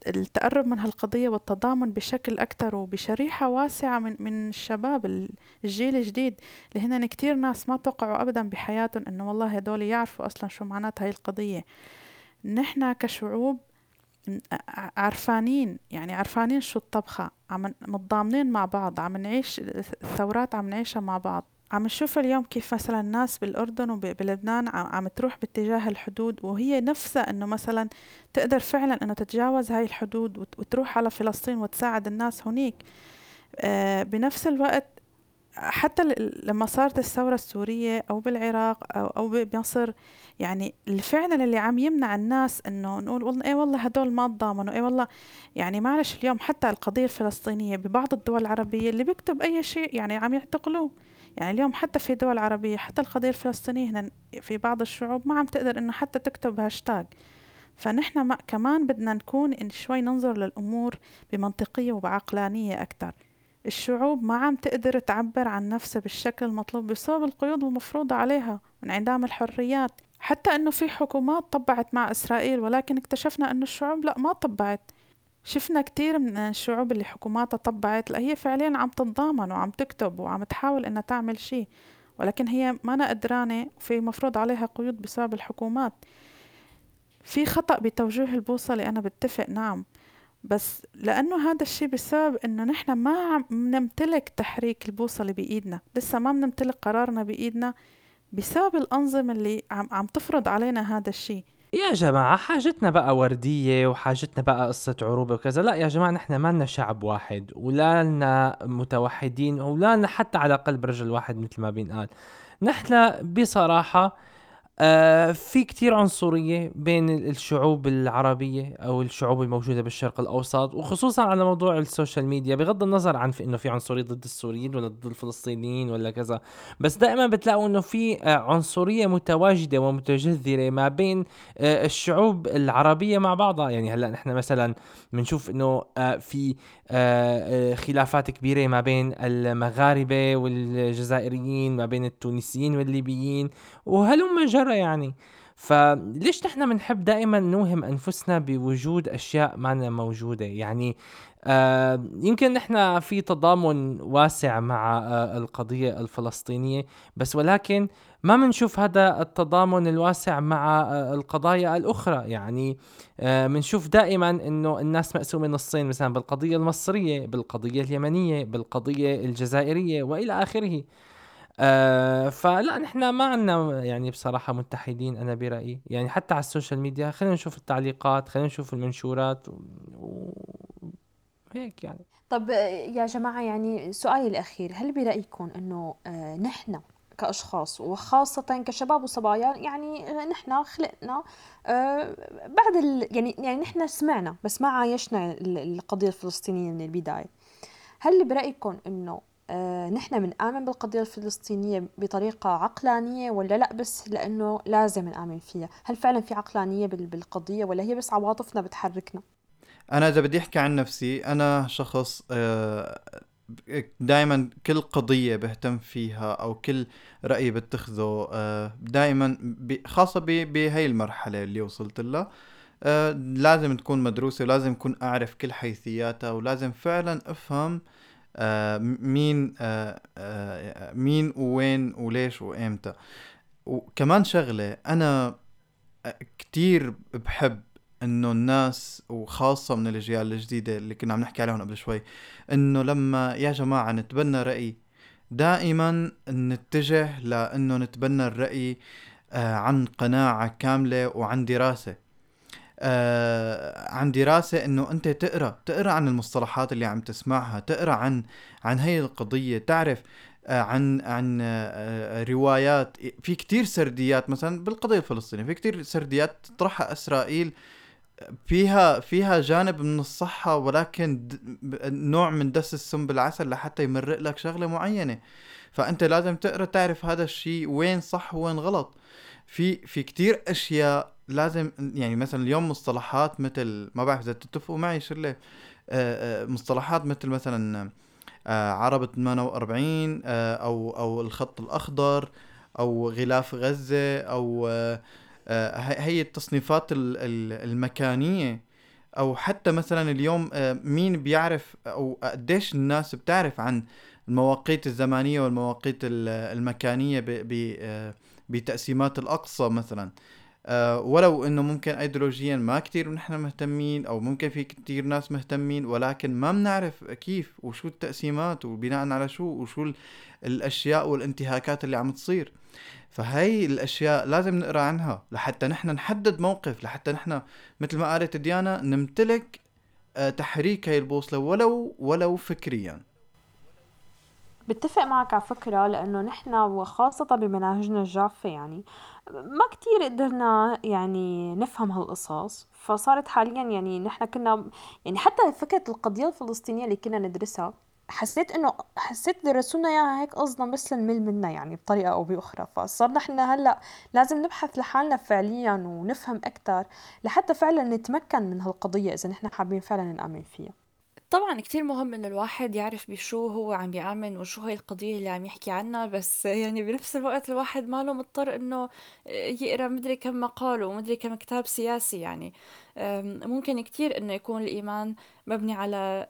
التقرب من هالقضية والتضامن بشكل أكتر وبشريحة واسعة من من الشباب ال- الجيل الجديد اللي هن كتير ناس ما توقعوا أبدا بحياتهم إنه والله هدول يعرفوا أصلا شو معنات هاي القضية. نحن كشعوب عرفانين يعني عرفانين شو الطبخة عم متضامنين مع بعض عم نعيش الثورات عم نعيشها مع بعض. عم نشوف اليوم كيف مثلا الناس بالأردن وبلبنان عم تروح باتجاه الحدود وهي نفسها إنه مثلا تقدر فعلا إنه تتجاوز هاي الحدود وت- وتروح على فلسطين وتساعد الناس هنيك آه بنفس الوقت حتى لما صارت الثورة السورية أو بالعراق أو, أو بمصر يعني فعلا اللي عم يمنع الناس إنه نقول إيه والله هدول ما تضامنوا إيه والله يعني معلش اليوم حتى القضية الفلسطينية ببعض الدول العربية اللي بيكتب أي شيء يعني عم يعتقلوه. يعني اليوم حتى في دول عربية حتى القضية الفلسطينية هنا في بعض الشعوب ما عم تقدر إنه حتى تكتب هاشتاج. فنحن ما كمان بدنا نكون إن شوي ننظر للأمور بمنطقية وبعقلانية أكتر. الشعوب ما عم تقدر تعبر عن نفسها بالشكل المطلوب بسبب القيود المفروضة عليها وانعدام الحريات. حتى إنه في حكومات طبعت مع إسرائيل ولكن اكتشفنا إنه الشعوب لا ما طبعت. شفنا كتير من الشعوب اللي حكوماتها طبعت لا هي فعليا عم تتضامن وعم تكتب وعم تحاول إنها تعمل شيء ولكن هي ما أنا قدرانة وفي مفروض عليها قيود بسبب الحكومات. في خطأ بتوجيه البوصلة أنا بتفق نعم. بس لأنه هذا الشي بسبب إنه نحن ما عم نمتلك تحريك البوصلة بإيدنا لسه ما بنمتلك قرارنا بإيدنا بسبب الأنظمة اللي عم, عم تفرض علينا هذا الشي يا جماعة حاجتنا بقى وردية وحاجتنا بقى قصة عروبة وكذا. لا يا جماعة نحن ما لنا شعب واحد ولا لنا متوحدين ولا لنا حتى على قلب رجل واحد مثل ما بينقال نحن بصراحة آه في كتير عنصرية بين الشعوب العربية أو الشعوب الموجودة بالشرق الأوسط وخصوصا على موضوع السوشيال ميديا بغض النظر عن في إنه في عنصرية ضد السوريين ولا ضد الفلسطينيين ولا كذا بس دائما بتلاقوا إنه في آه عنصرية متواجدة ومتجذرة ما بين آه الشعوب العربية مع بعضها. يعني هلأ نحن مثلا بنشوف إنه آه في آه، آه، خلافات كبيرة ما بين المغاربة والجزائريين ما بين التونسيين والليبيين وهلم جرى يعني. فليش نحن بنحب دائما نوهم أنفسنا بوجود أشياء معنا موجودة؟ يعني آه يمكن نحن في تضامن واسع مع آه القضية الفلسطينية بس ولكن ما بنشوف هذا التضامن الواسع مع آه القضايا الأخرى. يعني بنشوف آه دائما إنه الناس مقسومة نصين مثلا بالقضية المصرية بالقضية اليمنية بالقضية الجزائرية وإلى آخره. آه فلا نحن ما عنا يعني بصراحة متحدين أنا برأيي. يعني حتى على السوشيال ميديا خلينا نشوف التعليقات خلينا نشوف المنشورات وهيك يعني. طب يا جماعة يعني سؤالي الأخير هل برأيكم أنه آه نحن كأشخاص وخاصة كشباب وصبايا يعني نحن خلقنا آه بعد ال يعني يعني نحن سمعنا بس ما عايشنا القضية الفلسطينية من البداية. هل برأيكم أنه آه، نحن بنآمن بالقضية الفلسطينية بطريقة عقلانية ولا لا؟ بس لأنه لازم نآمن فيها. هل فعلا في عقلانية بالقضية ولا هي بس عواطفنا بتحركنا؟ أنا إذا بدي أحكي عن نفسي أنا شخص آه، دائما كل قضية بهتم فيها أو كل رأي بتخذه آه، دائما خاصة بهي المرحلة اللي وصلت لها لازم تكون مدروسة ولازم أكون أعرف كل حيثياتها ولازم فعلا أفهم آه، مين آه، آه، مين ووين وليش وإمتى. وكمان شغلة أنا كتير بحب إنه الناس وخاصة من الأجيال الجديدة اللي كنا عم نحكي عليهم قبل شوي إنه لما يا جماعة نتبنى رأي دائما نتجه لإنه نتبنى الرأي عن قناعة كاملة وعن دراسة. آه عن دراسة إنه أنت تقرأ تقرأ عن المصطلحات اللي عم تسمعها تقرأ عن عن هي القضية تعرف آه عن عن آه روايات. في كتير سرديات مثلا بالقضية الفلسطينية في كتير سرديات تطرحها إسرائيل. فيها فيها جانب من الصحة ولكن نوع من دس السم بالعسل لحتى يمرق لك شغلة معينة. فأنت لازم تقرأ تعرف هذا الشيء وين صح وين غلط. في في كتير أشياء لازم يعني مثلا اليوم مصطلحات مثل ما بعرف إذا تتفقوا معي شله آه، آه، مصطلحات مثل مثلا آه، عربة 48 أو أو الخط الأخضر أو غلاف غزة أو هي التصنيفات المكانية. أو حتى مثلا اليوم مين بيعرف أو قديش الناس بتعرف عن المواقيت الزمانية والمواقيت المكانية بتقسيمات الأقصى مثلا. ولو إنه ممكن ايديولوجيا ما كتير نحن مهتمين أو ممكن في كتير ناس مهتمين ولكن ما بنعرف كيف وشو التقسيمات وبناء على شو وشو الأشياء والانتهاكات اللي عم تصير. فهي الأشياء لازم نقرأ عنها لحتى نحن نحدد موقف لحتى نحن مثل ما قالت ديانا نمتلك أه تحريك هاي البوصلة ولو ولو فكريا. بتفق معك على فكرة لأنه نحن وخاصة بمناهجنا الجافة يعني ما كتير قدرنا يعني نفهم هالقصص فصارت حاليا يعني نحن كنا يعني حتى فكرة القضية الفلسطينية اللي كنا ندرسها حسيت إنه حسيت درسونا إياها هيك قصدا بس لنمل منها يعني بطريقة أو بأخرى فصرنا إحنا هلأ لازم نبحث لحالنا فعليا ونفهم أكثر لحتى فعلا نتمكن من هالقضية إذا نحن حابين فعلا نآمن فيها. طبعًا كتير مهم إنه الواحد يعرف بشو هو عم بيآمن وشو هي القضية اللي عم يحكي عنها، بس يعني بنفس الوقت الواحد ما له مضطر إنه يقرأ مدري كم مقال ومدري كم كتاب سياسي يعني، ممكن كتير إنه يكون الإيمان مبني على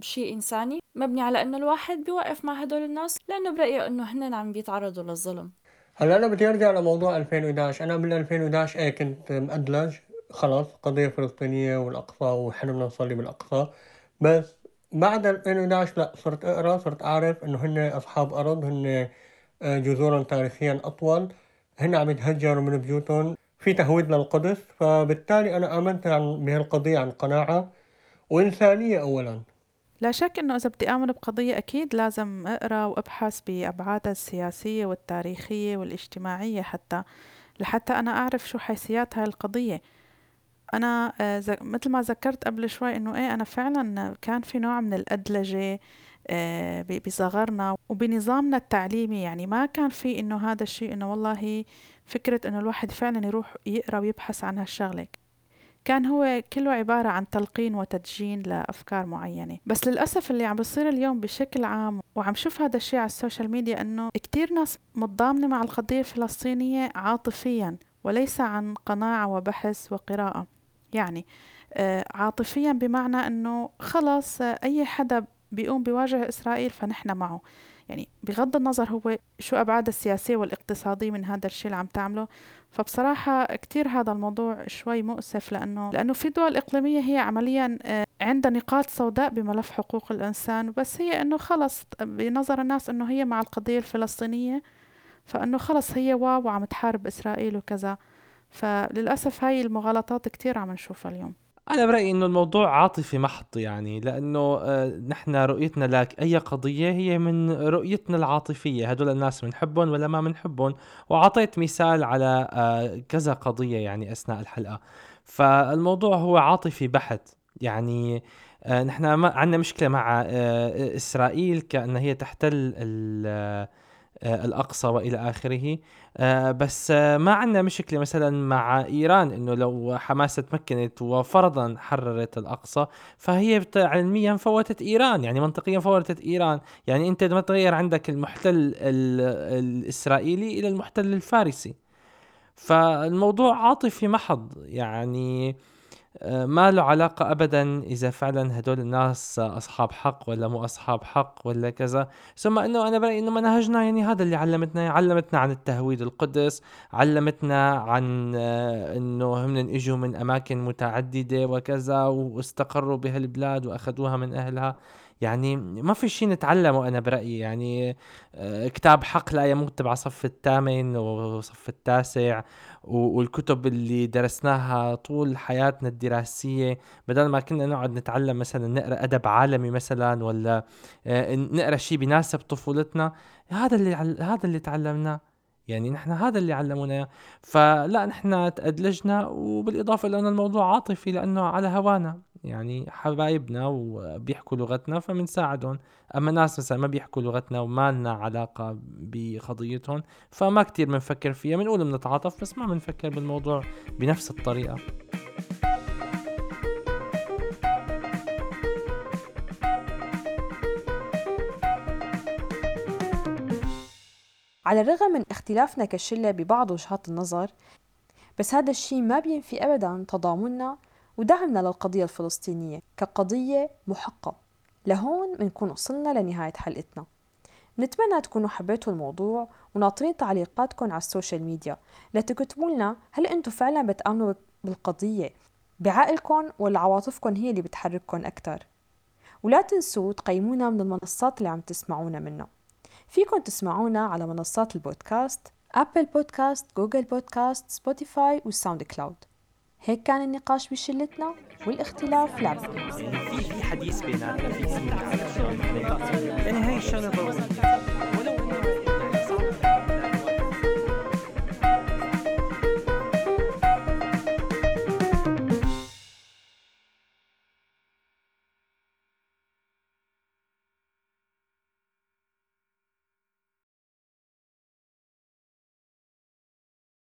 شيء إنساني، مبني على إنه الواحد بيوقف مع هدول الناس لإنه برأيه إنه هنّن عم بيتعرضوا للظلم. هلأ أنا بدي أرجع لموضوع 2011 أنا بال 2011 إيه كنت مأدلج خلاص قضية فلسطينية والأقصى وحنا بدنا نصلي بالأقصى. بس بعد 2011 لا صرت أقرأ صرت أعرف إنه هن أصحاب أرض هن آه، جذورهم تاريخيا أطول. هن عم يتهجروا من بيوتهم. في تهويد للقدس فبالتالي أنا آمنت بهالقضية عن قناعة. وإنسانية أولا. لا شك إنه إذا بدي آمن بقضية أكيد لازم أقرأ وأبحث بابعادها السياسية والتاريخية والاجتماعية حتى لحتى أنا أعرف شو حيثيات هاي القضية. أنا آه، مثل ما ذكرت قبل شوي إنه إيه أنا فعلا كان في نوع من الأدلجة آه، بصغرنا وبنظامنا التعليمي. يعني ما كان في إنه هذا الشيء إنه والله فكرة إنه الواحد فعلا يروح يقرأ ويبحث عن هالشغلة. كان هو كله عبارة عن تلقين وتدجين لأفكار معينة. بس للأسف اللي عم بصير اليوم بشكل عام وعم شوف هذا الشيء على ال social media أنه كتير ناس متضامنة مع القضية الفلسطينية عاطفيا وليس عن قناعة وبحث وقراءة. يعني آه عاطفيا بمعنى أنه خلص آه أي حدا بيقوم بواجه إسرائيل فنحن معه. يعني بغض النظر هو شو أبعاد السياسية والاقتصادية من هذا الشيء اللي عم تعمله. فبصراحة كتير هذا الموضوع شوي مؤسف لأنه لأنه في دول إقليمية هي عمليا آه، عندها نقاط سوداء بملف حقوق الإنسان. بس هي أنه خلص بنظر الناس أنه هي مع القضية الفلسطينية. فأنه خلص هي واو وعم تحارب إسرائيل وكذا. فللأسف هاي المغالطات كتير عم نشوفها اليوم. أنا برأيي إنه الموضوع عاطفي محض يعني لأنه آه، نحن رؤيتنا لك أي قضية هي من رؤيتنا العاطفية. هدول الناس بنحبهم ولا ما بنحبهم وعطيت مثال على آه، كذا قضية يعني أثناء الحلقة. فالموضوع هو عاطفي بحت يعني آه، نحن عندنا مشكلة مع إسرائيل كأن هي تحتل آه، الأقصى وإلى آخره. آه، بس آه، ما عندنا مشكلة مثلا مع إيران إنه لو حماس تمكنت وفرضا حررت الأقصى فهي علميا فوتت إيران يعني منطقيا فوتت إيران. يعني أنت ما تغير عندك المحتل الإسرائيلي إلى المحتل الفارسي. فالموضوع عاطفي محض يعني ما له علاقة أبدا إذا فعلا هدول الناس أصحاب حق ولا مو أصحاب حق ولا كذا. ثم أنه أنا برأيي أنه منهجنا يعني هذا اللي علمتنا علمتنا عن التهويد القدس علمتنا عن آه، أنه هم إجوا من أماكن متعددة وكذا واستقروا بهالبلاد وأخذوها من أهلها. يعني ما في شيء نتعلمه أنا برأيي يعني آه، كتاب حق لا يموت تبع صف الثامن وصف التاسع والكتب اللي درسناها طول حياتنا الدراسية. بدل ما كنا نقعد نتعلم مثلا نقرأ أدب عالمي مثلا ولا آه، نقرأ شيء بيناسب طفولتنا هذا اللي هذا اللي تعلمناه. يعني نحن هذا اللي علمونا فلا نحن تأدلجنا وبالإضافة لأنه الموضوع عاطفي لأنه على هوانا. يعني حبايبنا وبيحكوا لغتنا فبنساعدهم أما ناس مثلا ما بيحكوا لغتنا وما لنا علاقة بقضيتهم فما كتير بنفكر فيها. بنقول بنتعاطف بس ما بنفكر بالموضوع بنفس الطريقة. على الرغم من اختلافنا كشلة ببعض وجهات النظر بس هذا الشيء ما بينفي أبدا تضامننا ودعمنا للقضية الفلسطينية كقضية محقة. لهون بنكون وصلنا لنهاية حلقتنا. نتمنى تكونوا حبيتوا الموضوع وناطرين تعليقاتكم على السوشيال ميديا. لتكتبوا لنا هل أنتم فعلا بتآمنوا بالقضية. بعقلكم ولا عواطفكم هي اللي بتحرككم أكتر. ولا تنسوا تقيمونا من المنصات اللي عم تسمعونا منها. فيكم تسمعونا على منصات البودكاست Apple Podcasts، Google Podcasts، Spotify وال SoundCloud هيك كان النقاش بشلتنا والاختلاف لعبة في حديث بيناتنا في يعني هاي الشغلة